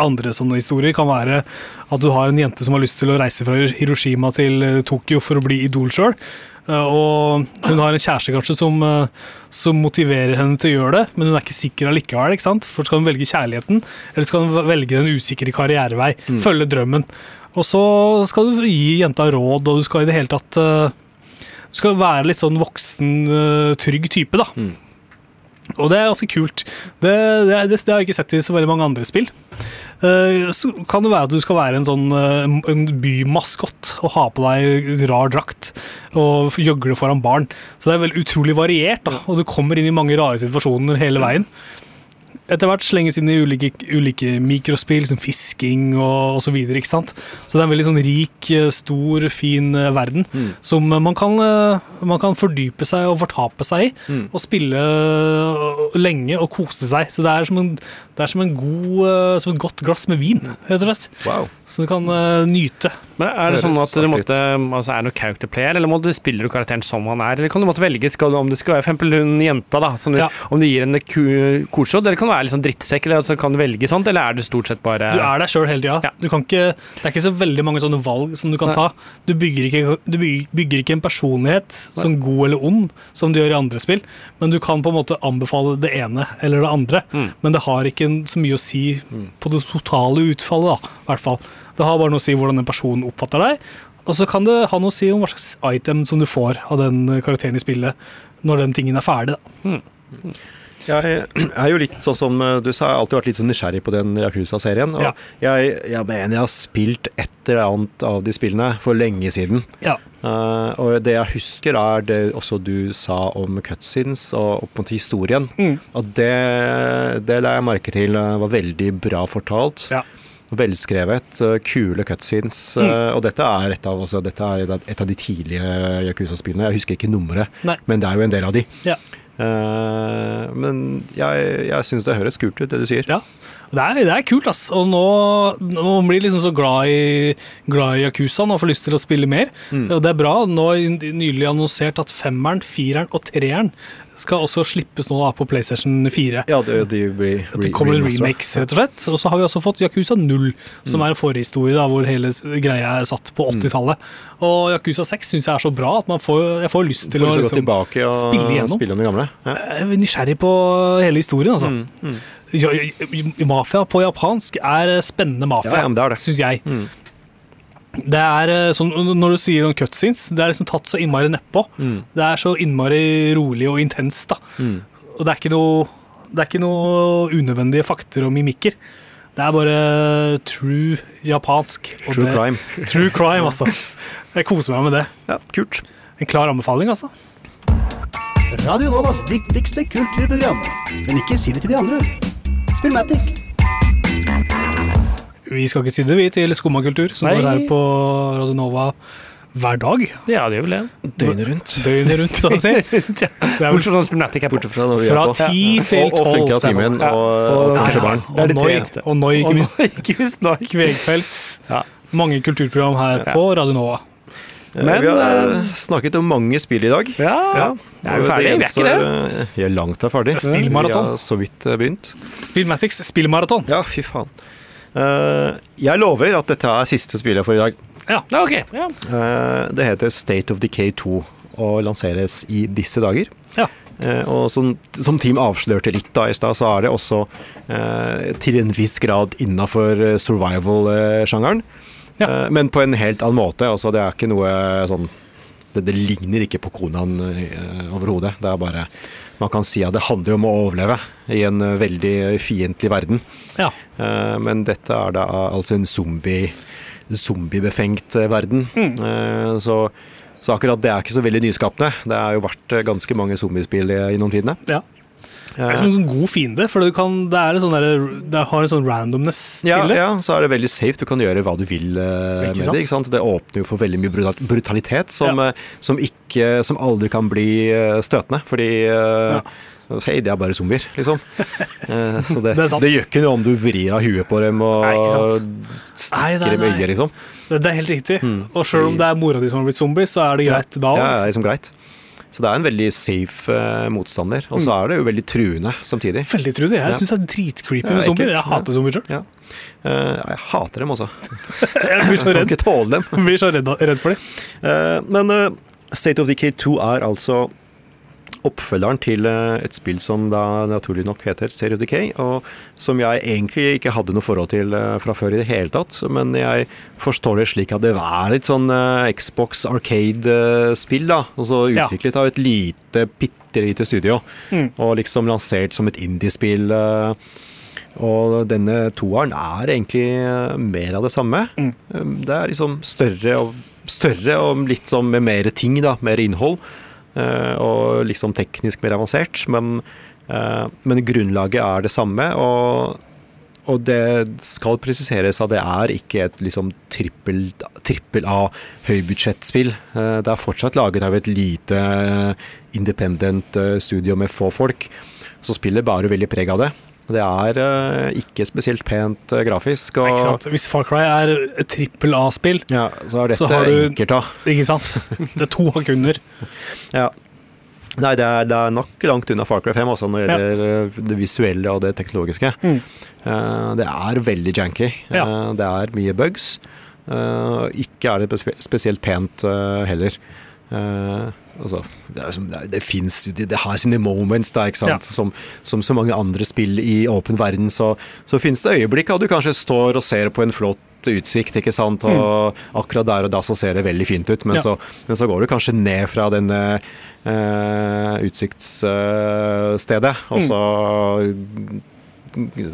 Andre sånne historier kan være at du har en jente som har lyst til å reise fra Hiroshima til eh, Tokyo for å bli idol sjøl. Og hun har en kjæreste kanskje som, eh, som motiverer henne til å gjøre det, men hun er ikke sikker allikevel. ikke sant? For skal hun velge kjærligheten, eller skal hun velge den usikre karrierevei? Følge drømmen. Og så skal du gi jenta råd, og du skal i det hele tatt eh, skal være litt sånn voksen, eh, trygg type, da. Mm. Og det er ganske kult. Det, det, det, har jeg ikke sett i så veldig mange andre spill. Eh, så kan det være at du skal være en sånn eh, en bymaskott og ha på deg rar drakt og gjøgle foran barn. Så det er vel utrolig variert, da, og du kommer inn i mange rare situasjoner hele veien. Etter hvert slenges inn i ulike, ulike mikrospill, som fisking og, osv. så. Så det er en veldig sånn rik, eh, stor, fin eh, verden Mm. som man kan, eh, man kan fordype seg og fortape seg i. Mm. Og spille lenge og kose seg. Så det er som, en, det er som, en god, som et godt glass med vin, rett og slett. Wow. Som du kan nyte. Men er det sånn at du måtte, altså er det noe character player, eller må du spiller du karakteren som han er? Eller kan du måtte velge skal du, om du skal være for eksempel hun jenta, da, som du, Ja. om du gir henne korsråd, eller kan du være litt sånn drittsekk, eller altså, kan du velge sånt, eller er du stort sett bare Du er deg sjøl hele tida. Ja. Du Det er ikke så veldig mange sånne valg som du kan Nei. ta. Du bygger ikke, du bygger, bygger ikke en personlighet som god eller ond, som du gjør i andre spill, men du kan på en måte anbefale det ene eller det andre. Mm. Men det har ikke så mye å si på det totale utfallet, da, i hvert fall. Det har bare noe å si hvordan en person oppfatter deg, og så kan det ha noe å si om hva slags item som du får av den karakteren i spillet når den tingen er ferdig. Da. Jeg er jo litt sånn som du sa, jeg har alltid vært litt sånn nysgjerrig på den Yakuza-serien. Og Ja. jeg, jeg mener jeg har spilt et eller annet av de spillene for lenge siden. Ja. Uh, og det jeg husker, er det også du sa om cutscenes og, og på en måte historien. Mm. Og det, det la jeg merke til eh, var veldig bra fortalt. Ja. Velskrevet, eh, kule cutscenes. Mm. eh, Og dette er, et av, altså, dette er et av de tidlige Yakuza-spillene. Jeg husker ikke nummeret, Nei. men det er jo en del av de. Ja. Uh, men jeg, jeg syns det høres kult ut, det du sier. Ja. Det er, det er kult, ass. Og nå, nå blir jeg liksom så glad i, glad i Yakuza og får lyst til å spille mer. Mm. Og det er bra. Nå nylig annonsert at femmeren, fireren og treeren skal også slippes nå da på PlayStation 4. Ja, det, de blir re det kommer en remakes, rett og slett. Og så har vi også fått Yakuza 0, som Mm. er en forhistorie da, hvor hele greia er satt på 80-tallet. Og Yakuza 6 syns jeg er så bra at man får, jeg får lyst til Får å liksom, tilbake og spille igjennom. spille om det gamle. Ja. Jeg er nysgjerrig på hele historien, altså. Mm, mm. Mafia på japansk er spennende mafia, Ja, ja, syns jeg. Mm. Det er sånn, Når du sier om cutscenes, det er liksom tatt så innmari nedpå. Mm. Det er så innmari rolig og intenst. da. Mm. Og det er ikke noe, det er ikke noe unødvendige fakter og mimikker. Det er bare true japansk. og True det, crime. True crime, altså. Jeg koser meg med det. Ja, kult. En klar anbefaling, altså. Radio Novas viktigste kulturprogram. Men ikke si det til de andre. Spillmatic. Vi skal ikke si det, vi, til Skumma kultur, som Nei. går her på Radio Nova hver dag. Ja, det gjør vel det. Døgnet rundt. Døgnet rundt, så å si. Det er vel Bortsett fra når er borte fra når vi fra er på. ti til Og, og funka timen Ja. og, Og- og Ja, ja. barn. Det er Og Noi, og Noi, ikke minst. ikke minst Noi. Kvegfells. Ja. Mange kulturprogram her Ja. på Radio Nova. Men, vi har eh, snakket om mange spill i dag. Ja, Ja. er vi ferdig? Vi er ikke det. Vi er langt fra ferdig. Spillmaraton. Vi har så vidt eh, begynt. Spillmatics spillmaraton. Ja, fy faen. Eh, jeg lover at dette er siste spillet for i dag. Ja, ok. Ja. Eh, det heter State of Decay 2 og lanseres i disse dager. Ja. Eh, og som, som Team avslørte litt da i stad, så er det også eh, til en viss grad innafor survival-sjangeren. Ja. Eh, men på en helt annen måte. Altså, det er ikke noe sånn Det, det ligner ikke på Konaen eh, overhodet. Det er bare Man kan si at det handler om å overleve i en veldig fiendtlig verden. Ja. Eh, men dette er da altså en zombie zombiebefengt eh, verden. Mm. Eh, så, så akkurat det er ikke så veldig nyskapende. Det har jo vært ganske mange zombiespill i- gjennom tidene. ja. Det er som en god fiende, for du kan, det, er sånn der, det har en sånn randomness ja, til det. ja, så er det veldig safe. Du kan gjøre hva du vil uh, med sant? det. ikke sant? Det åpner jo for veldig mye brutalitet som, Ja. som, ikke, som aldri kan bli støtende. Fordi uh, Ja. Hei, det er bare zombier, liksom. Eh, så det, Det er det gjør ikke noe om du vrir av huet på dem og Nei, stikker dem i øyet, liksom. Det, det er helt riktig. Mm. Og sjøl om det er mora di som har blitt zombie, så er det greit da Ja, òg. det er liksom greit. Så det er en veldig safe uh, motstander. Og så Mm. er det jo veldig truende samtidig. Veldig truende. Jeg Ja. syns det er dritcreepy Ja, med zombier. Jeg hater zombier sjøl. Ja. Uh, jeg hater dem også. Jeg blir så Jeg kan redd, ikke tåle dem. Jeg blir så redd, redd for dem. Uh, men State of Decay 2 er altså oppfølgeren til eh, et spill som da naturlig nok heter Stereo Decay, og som jeg egentlig ikke hadde noe forhold til eh, fra før i det hele tatt. Men jeg forstår det slik at det er litt sånn eh, Xbox Arcade-spill, da. Altså utviklet av et lite, bitte lite studio, Mm. og liksom lansert som et indiespill. og denne toeren er egentlig mer av det samme. Mm. Det er liksom større og, større og litt sånn med mer ting, da. Mer innhold. Eh, Og liksom teknisk mer avansert. Men, eh, men grunnlaget er det samme. Og, og det skal presiseres at det er ikke et liksom trippel, trippel A høybudsjettspill. Eh, Det er fortsatt laget av et lite independent studio med få folk. Så spillet bærer veldig preg av det. Det er uh, ikke spesielt pent uh, grafisk. Og, Ikke sant? Hvis Far Cry er et trippel A-spill, Ja, så er dette Så har du- enkelt, da. ikke sant? Det er to hakk under. Ja. Nei, det er, det er nok langt unna Far Cry 5 også når det gjelder ja. det visuelle og det teknologiske. Mm. Uh, det er veldig janky. Ja. Eh, det er mye bugs. Eh, ikke er det spesielt pent eh, heller. Eh, altså, det, er som- det, er- det fins det, det har sine moments, da, ikke sant. Ja. Som, som så mange andre spill i åpen verden, så, så finnes det øyeblikk at du kanskje står og ser på en flott utsikt, ikke sant. Og akkurat der og da så ser det veldig fint ut, men, Mm. Ja. så, men så går du kanskje ned fra denne uh, utsiktsstedet, og Mm. så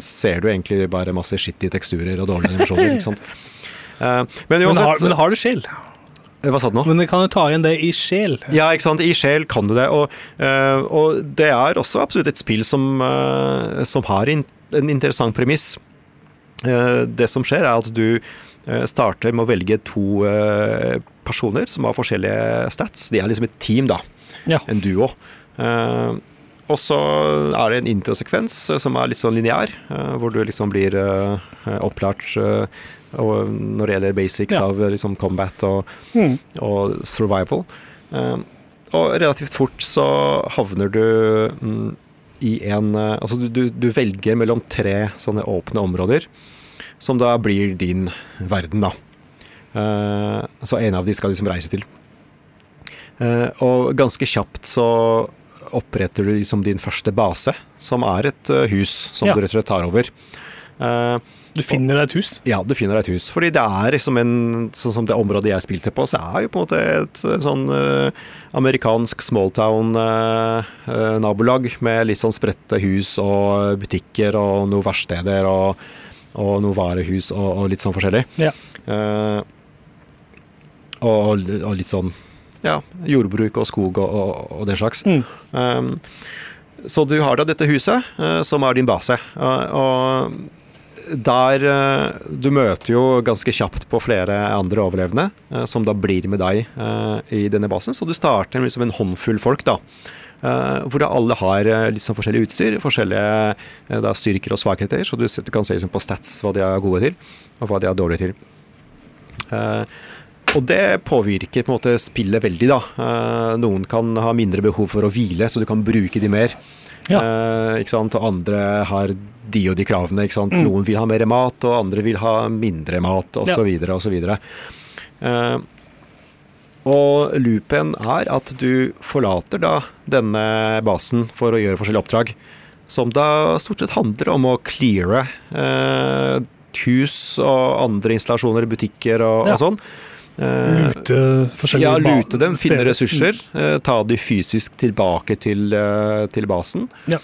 ser du egentlig bare masse skittige teksturer og dårlige animasjoner. ikke sant? Eh, men Men, har, uansett men har det sjel? Hva sa du nå? Men du kan jo ta igjen det i sjel. Ja, ikke sant. I sjel kan du det. Og, eh, og det er også absolutt et spill som, eh, som har en interessant premiss. Eh, det som skjer, er at du eh, starter med å velge to eh, personer som har forskjellige stats. De er liksom et team, da. Ja. En duo. Eh, og så er det en introsekvens eh, som er litt sånn lineær, eh, hvor du liksom blir eh, opplært eh, og når det gjelder basics Ja. av eh, liksom combat og, Mm. og survival. Eh, og relativt fort så havner du mm, i en eh, Altså du, du, du velger mellom tre sånne åpne områder, som da blir din verden, da. Uh, så en av de skal liksom reise til. Uh, og ganske kjapt så oppretter du liksom din første base, som er et eh, hus som Ja. du rett og slett tar over. Eh, Du finner deg et hus. ja, du finner deg et hus. Fordi det er liksom en Sånn som det området jeg spilte på, så er jo på en måte et eh, sånn uh, amerikansk smalltown-nabolag med litt sånn spredte hus og butikker og noen verksteder og, og noen varehus og, og litt sånn forskjellig. Ja. Eh, og, og litt sånn ja, jordbruk og skog og, den slags. Mm. Um, så du har da dette huset, eh, som er din base. Eh, og der eh, Du møter jo ganske kjapt på flere andre overlevende, eh, som da blir med deg eh, i denne basen. Så du starter med liksom en håndfull folk, da. hvor da alle har litt sånn forskjellig utstyr, forskjellige da, styrker og svakheter. Så du, du kan se liksom på stats hva de er gode til, og hva de er dårlige til. Og det påvirker på en måte spillet veldig, da. Noen kan ha mindre behov for å hvile, så du kan bruke de mer. Ja. Eh, ikke sant? Og andre har de og de kravene. Ikke sant? Mm. Noen vil ha mer mat, og andre vil ha mindre mat, Ja. osv. osv. Uh, og loopen er at du forlater da denne basen for å gjøre forskjellige oppdrag, som da stort sett handler om å cleare eh, hus og andre installasjoner, butikker og, Ja. og sånn. Eh, Lute forskjellige ja, lute dem, finne steder. ressurser, eh, ta de fysisk tilbake til, eh, til basen. Ja.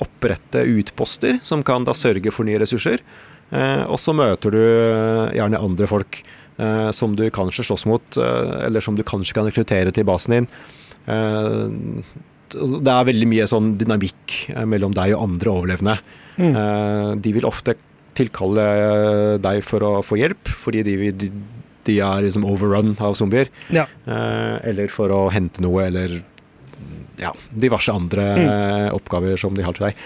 Opprette utposter som kan da sørge for nye ressurser. Og så møter du gjerne andre folk som du kanskje slåss mot, eller som du kanskje kan rekruttere til basen din. Det er veldig mye sånn dynamikk mellom deg og andre overlevende. Mm. De vil ofte tilkalle deg for å få hjelp, fordi de, vil- de, er liksom overrun av zombier. Ja. Eh, eller for å hente noe, eller ja, diverse andre eh, oppgaver som de har til deg.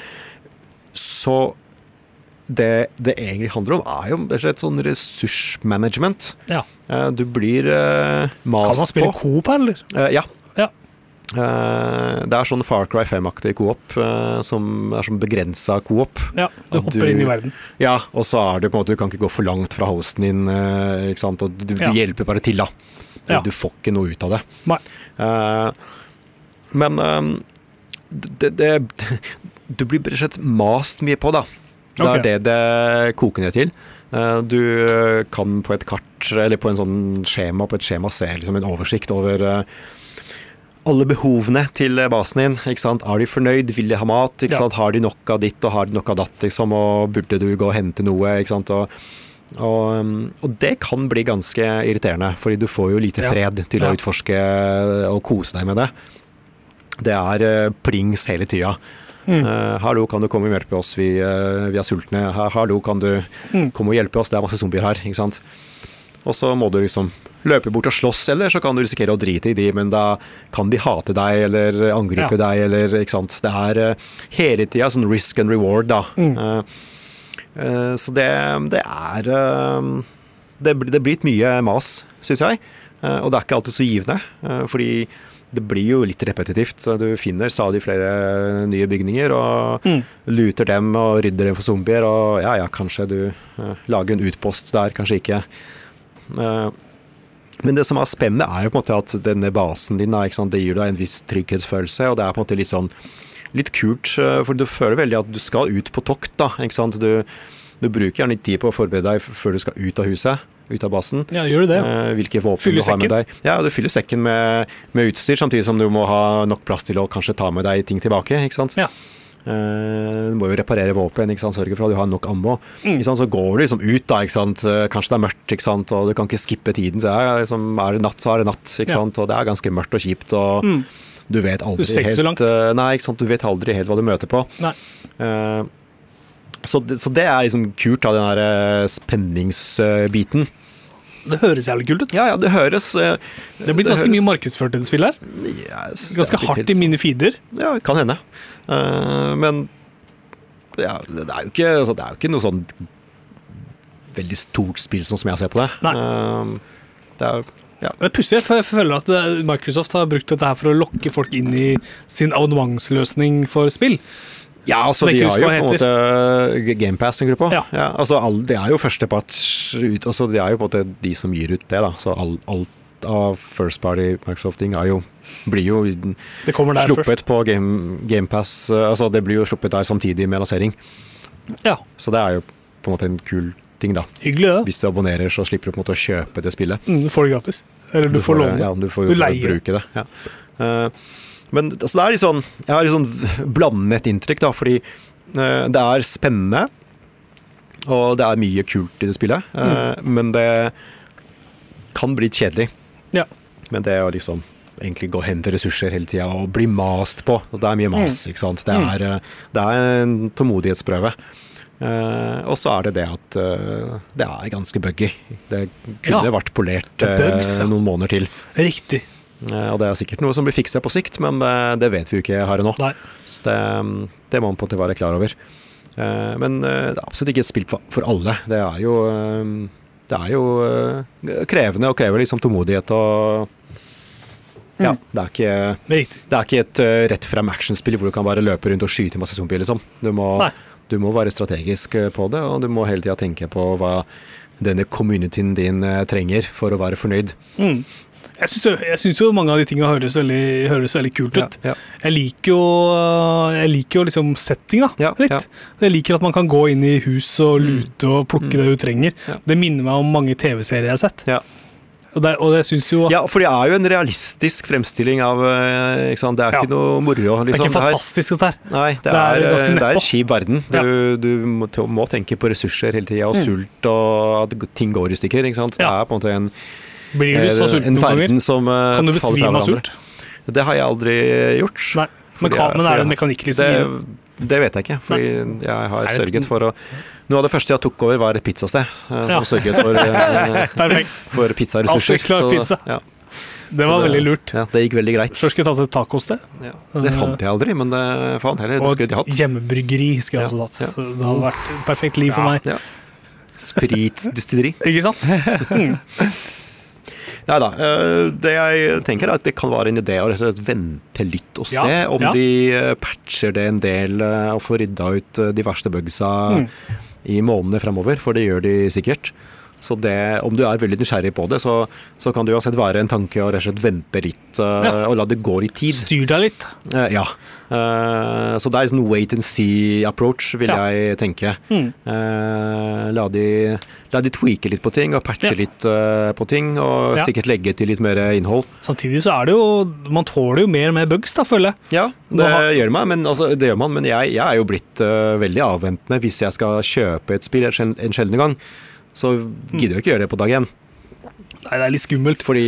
Så det det egentlig handler om, er jo rett og slett sånn ressursmanagement. Ja. Eh, du blir eh, Kan man spille på. coop eller? Ja. Eh, det er sånn Far Cry 5-aktig coop, eh, som er sånn begrensa coop. Ja, du hopper du- inn i verden. Ja, og så er det på en måte Du kan ikke gå for langt fra hosten din, eh, ikke sant. Og du, du Ja. hjelper bare til, da. Du, Ja. du får ikke noe ut av det. Nei. Men det, det Du blir rett og slett mast mye på, da. Det er det det koker ned til. Du kan på et kart, eller på en sånn skjema, på et skjema se liksom en oversikt over alle behovene til basen din. ikke sant? Er de fornøyd? Vil de ha mat? ikke Ja. sant? Har de nok av ditt og har de nok av datt? liksom, Og burde du gå og hente noe? ikke sant? Og, og, um, og det kan bli ganske irriterende, fordi du får jo lite Ja. fred til Ja. å utforske og kose deg med det. Det er plings prings hele tida. Mm. Uh, 'Hallo, kan du komme og hjelpe oss? Vi, uh, vi er sultne.' 'Hallo, kan du Mm. komme og hjelpe oss? Det er masse zombier her.' ikke sant? Og så må du liksom løpe bort og slåss, eller så kan du risikere å drite i de, men da kan de hate deg eller angripe Ja. deg, eller ikke sant. Det er eh, hele tida sånn risk and reward, da. Mm. Eh, eh, så det, det er det, blir- det blir mye mas, syns jeg. Og det er ikke alltid så givende, fordi det blir jo litt repetitivt. Så du finner stadig flere nye bygninger og Mm. luter dem og rydder dem for zombier. Og ja, ja, kanskje du lager en utpost der, kanskje ikke. Men det som er spennende, er jo på en måte at denne basen din det gir deg en viss trygghetsfølelse, og det er på en måte litt sånn litt kult, eh, for du føler veldig at du skal ut på tokt, da. Ikke sant? Du, du bruker gjerne litt tid på å forberede deg før du skal ut av huset, ut av basen. Ja, gjør du det? Eh, hvilke våpen Fyller du har med deg. Ja, du fyller sekken med, med utstyr, samtidig som du må ha nok plass til å kanskje ta med deg ting tilbake. ikke sant? Ja. Eh, du må jo reparere våpen, ikke sant? sørge for at du har nok ammo. Mm. Ikke sant? Så går du liksom ut, da. ikke sant? Eh, Kanskje det er mørkt, ikke sant? og du kan ikke skippe tiden. Så er, liksom, er det natt, så er det natt. ikke sant? Og det er ganske mørkt og kjipt. og Mm. Du vet aldri Du helt eh, Nei, ikke sant? du vet aldri helt hva du møter på. Nei. Så, det, så det er liksom kult, da, den der spenningsbiten. Det høres jævlig kult ut. Ja, ja, det høres eh, Det blir ganske høres- mye markedsført i det spillet her. Yes, det Ganske hardt helt i sånn- mine feeder. Ja, kan hende. Eh, men ja, det er jo ikke, altså, det er jo ikke noe sånn veldig stort spill sånn som jeg ser på det. Nei. Eh, det er, er pussig, for jeg føler at Microsoft har brukt dette her for å lokke folk inn i sin abonnementsløsning for spill. ja, altså de har jo på en måte GamePass-gruppa. Ja. Ja, altså, det er jo førsteparts ut, altså, Det er jo på en måte de som gir ut det, da. Så all, alt av First Party Microsoft-ting er jo blir jo der først. sluppet på Game, GamePass. Altså, det blir jo sluppet der samtidig med lansering. Ja, Så det er jo på en måte en kul ting, da. Hyggelig, ja. Hvis du abonnerer, så slipper du på en måte å kjøpe det spillet. Mm, du får det gratis. Eller du, får låne det. Ja, du får Du leier bruke det. Ja. Uh, men altså, det er litt sånn Jeg har litt sånn blandet inntrykk, da, fordi uh, det er spennende. Og det er mye kult i det spillet, eh, men det kan bli kjedelig. Ja. Men det å liksom egentlig gå og hente ressurser hele tida og bli mast på. Og det er mye mas, ikke sant. Det er, eh, det er en tålmodighetsprøve. Uh, og så er det det at uh, det er ganske buggy. Det kunne Ja. vært polert er bugs, ja. noen måneder til. Riktig. Og det er sikkert noe som blir fiksa på sikt, men det vet vi jo ikke her og nå. Nei. Så det, det må man på en måte være klar over. Men det er absolutt ikke et spill for, alle. Det er jo, det er jo eh, krevende og krever liksom tålmodighet og Ja, Mm. det er ikke det er ikke et uh, rett frem actionspill hvor du kan bare løpe rundt og skyte masse zombier, liksom. Du må, du må være strategisk eh, på det, og du må hele tida tenke på hva denne communityen din eh, trenger for å være fornøyd. Mm. Jeg syns jo- mange av de tingene høres høres veldig kult ut. Ja, ja. Jeg liker jo Jeg liker jo liksom settinga Ja, litt. Jeg liker at man kan gå inn i hus og lute og plukke Mm. det du trenger. Det minner meg om mange TV-serier jeg har sett. Ja. Og, det, og det synes jo Ja, for det er jo en realistisk fremstilling av eh, ikke sant? Det er ikke noe moro. det er Liksom. ikke fantastisk, dette her. Nei, det, er eh, det er en kjip verden. Du, du må, må tenke på ressurser hele tida, og Mm. sult og at ting går i stykker. Ikke sant? Det er på en måte en, Blir du så sulten noen ganger? som eh, Kan du besvime av sult? Det har jeg aldri gjort. Nei. Men, jeg- men er det mekanikk liksom det, det? vet jeg ikke, fordi jeg har sørget for å Noe av det første jeg tok over, var et pizzasted. eh, Ja. Som sørget for, eh, for pizzaressurser. Klar Så, pizza. Ja. Det var det, veldig lurt. Ja, det gikk veldig greit. Først skulle jeg tatt et tacosted. Ja. Det fant jeg aldri, men det faen heller. Og et hjemmebryggeri skulle jeg Ja, også tatt. ja. Så Det hadde vært et perfekt liv for meg. Ja. Spritdistilleri. Ikke sant? Nei da. øh, Det jeg tenker er at det kan være en idé å rett og slett vente litt og se Ja, om ja. de øh, patcher det en del øh, og får rydda ut de verste bugsa Mm. i månedene fremover, for det gjør de sikkert. Så det, om du er veldig nysgjerrig på det, så, så kan det uansett være en tanke å rett og slett vente litt uh, Ja. og la det gå i tid. Styr deg litt. Uh, ja. Uh, så det er sånn wait and see-approach, vil Ja. jeg tenke. Mm. La, de, la de tweake litt på ting, og patche Ja. litt på ting, og sikkert legge til litt mer innhold. Samtidig så er det jo Man tåler jo mer med bugs, da, føler jeg. Ja, det har- gjør man, men, altså, det gjør man, men jeg, jeg er jo blitt veldig avventende hvis jeg skal kjøpe et spill en en sjelden gang. Så gidder jeg ikke gjøre det på dag én, Nei, det er litt skummelt. fordi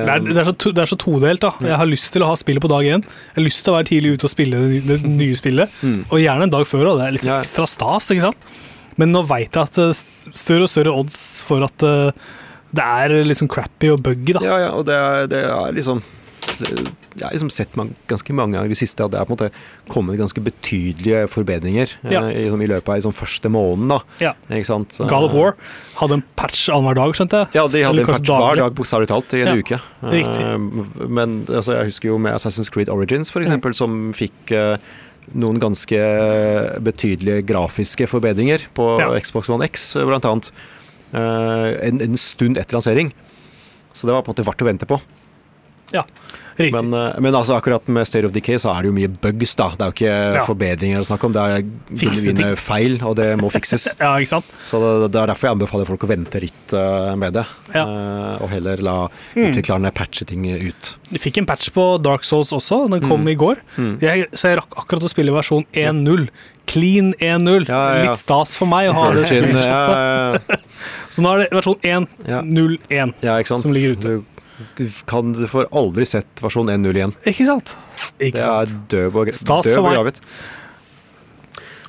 um... Det er, det, er så, to- det er så todelt. da Jeg har lyst til å ha spillet på dag én. Jeg har lyst til å være tidlig ute og spille det, det nye spillet. Mm. Og gjerne en dag før òg. Det er liksom ekstra stas. ikke sant? Men nå veit jeg at det er større og større odds for at eh, det er liksom crappy og buggy. da Ja, ja, og det er, det er liksom Jeg har liksom sett man, ganske mange ganger i det siste at det er på en måte kommet ganske betydelige forbedringer eh, Ja. i, liksom, i løpet av liksom, første måneden. da Ja. Ikke sant? God of War hadde en patch annenhver dag, skjønte jeg. Ja, de hadde Eller en patch hver dag, bokstavelig talt, i en Ja, uke. riktig. Eh, Men altså, jeg husker jo med Assassin's Creed Origins, for eksempel, som fikk eh, noen ganske betydelige grafiske forbedringer på Ja. Xbox One X, eh, blant annet. eh, en, en stund etter lansering. Så det var på en måte verdt å vente på. Riktig. Men, eh, men altså akkurat med State of Decay så er det jo mye bugs, da. Det er jo ikke Ja. forbedringer å snakke om, det er genuine feil, og det må fikses. ja, ikke sant? Så det, det er derfor jeg anbefaler folk å vente litt eh, med det. Ja. Mm. eh, og heller la utviklerne patche ting ut. Du fikk en patch på Dark Souls også, den kom i går. Mm. Jeg, så jeg rakk akkurat å spille versjon 1.0. Clean 1.0. Ja, ja. Litt stas for meg å ha det Siden, ja, Så nå er det versjon 1.01 ja, som ligger ute. Du kan du får aldri sett versjon 1.0 igjen. Ikke sant? Ikke Det er død og, Stas død og gravet.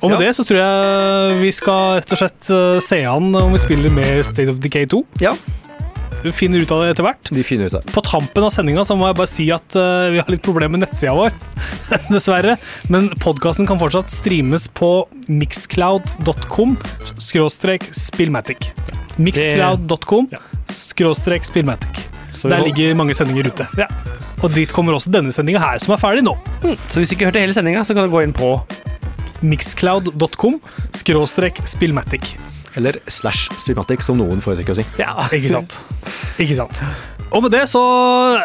Og med Ja. det så tror jeg vi skal rett og slett eh, se an om vi spiller mer State of Decay 2. Ja, Vi finner ut av det etter hvert. de finner ut det. På tampen av sendinga så må jeg bare si at eh, vi har litt problemer med nettsida vår. Dessverre. Men podkasten kan fortsatt streames på mixcloud.com skråstrek spillmatic. Mixcloud.com skråstrek spillmatic. Der ligger mange sendinger ute. Og dit kommer også denne sendinga her, som er ferdig nå. så hvis du ikke hørte hele sendinga, så kan du gå inn på Mixcloud.com skråstrek spillmatic. Eller slash Spillmatic, som noen foretrekker å si. Ja, ikke sant. Ikke sant. Og med det så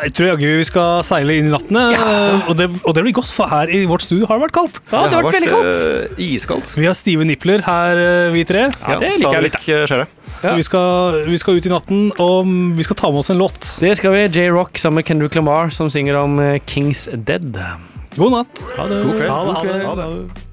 jeg tror jeg vi skal seile inn i nattene. Og, det, og det blir godt, for her i vårt studio har det vært kaldt. Ja, det har vært veldig kaldt. Uh, iskaldt. Vi har stive nipler her, eh, vi tre. Ja, det liker jeg litt, Stadig skjer det. Vi, skal, vi skal ut i natten, og vi skal ta med oss en låt. Det skal vi. J-Rock sammen med Kendrick Lamar, som synger om eh, Kings Dead. God natt. Ha det. God kveld. Ha det, ha det. Ha det.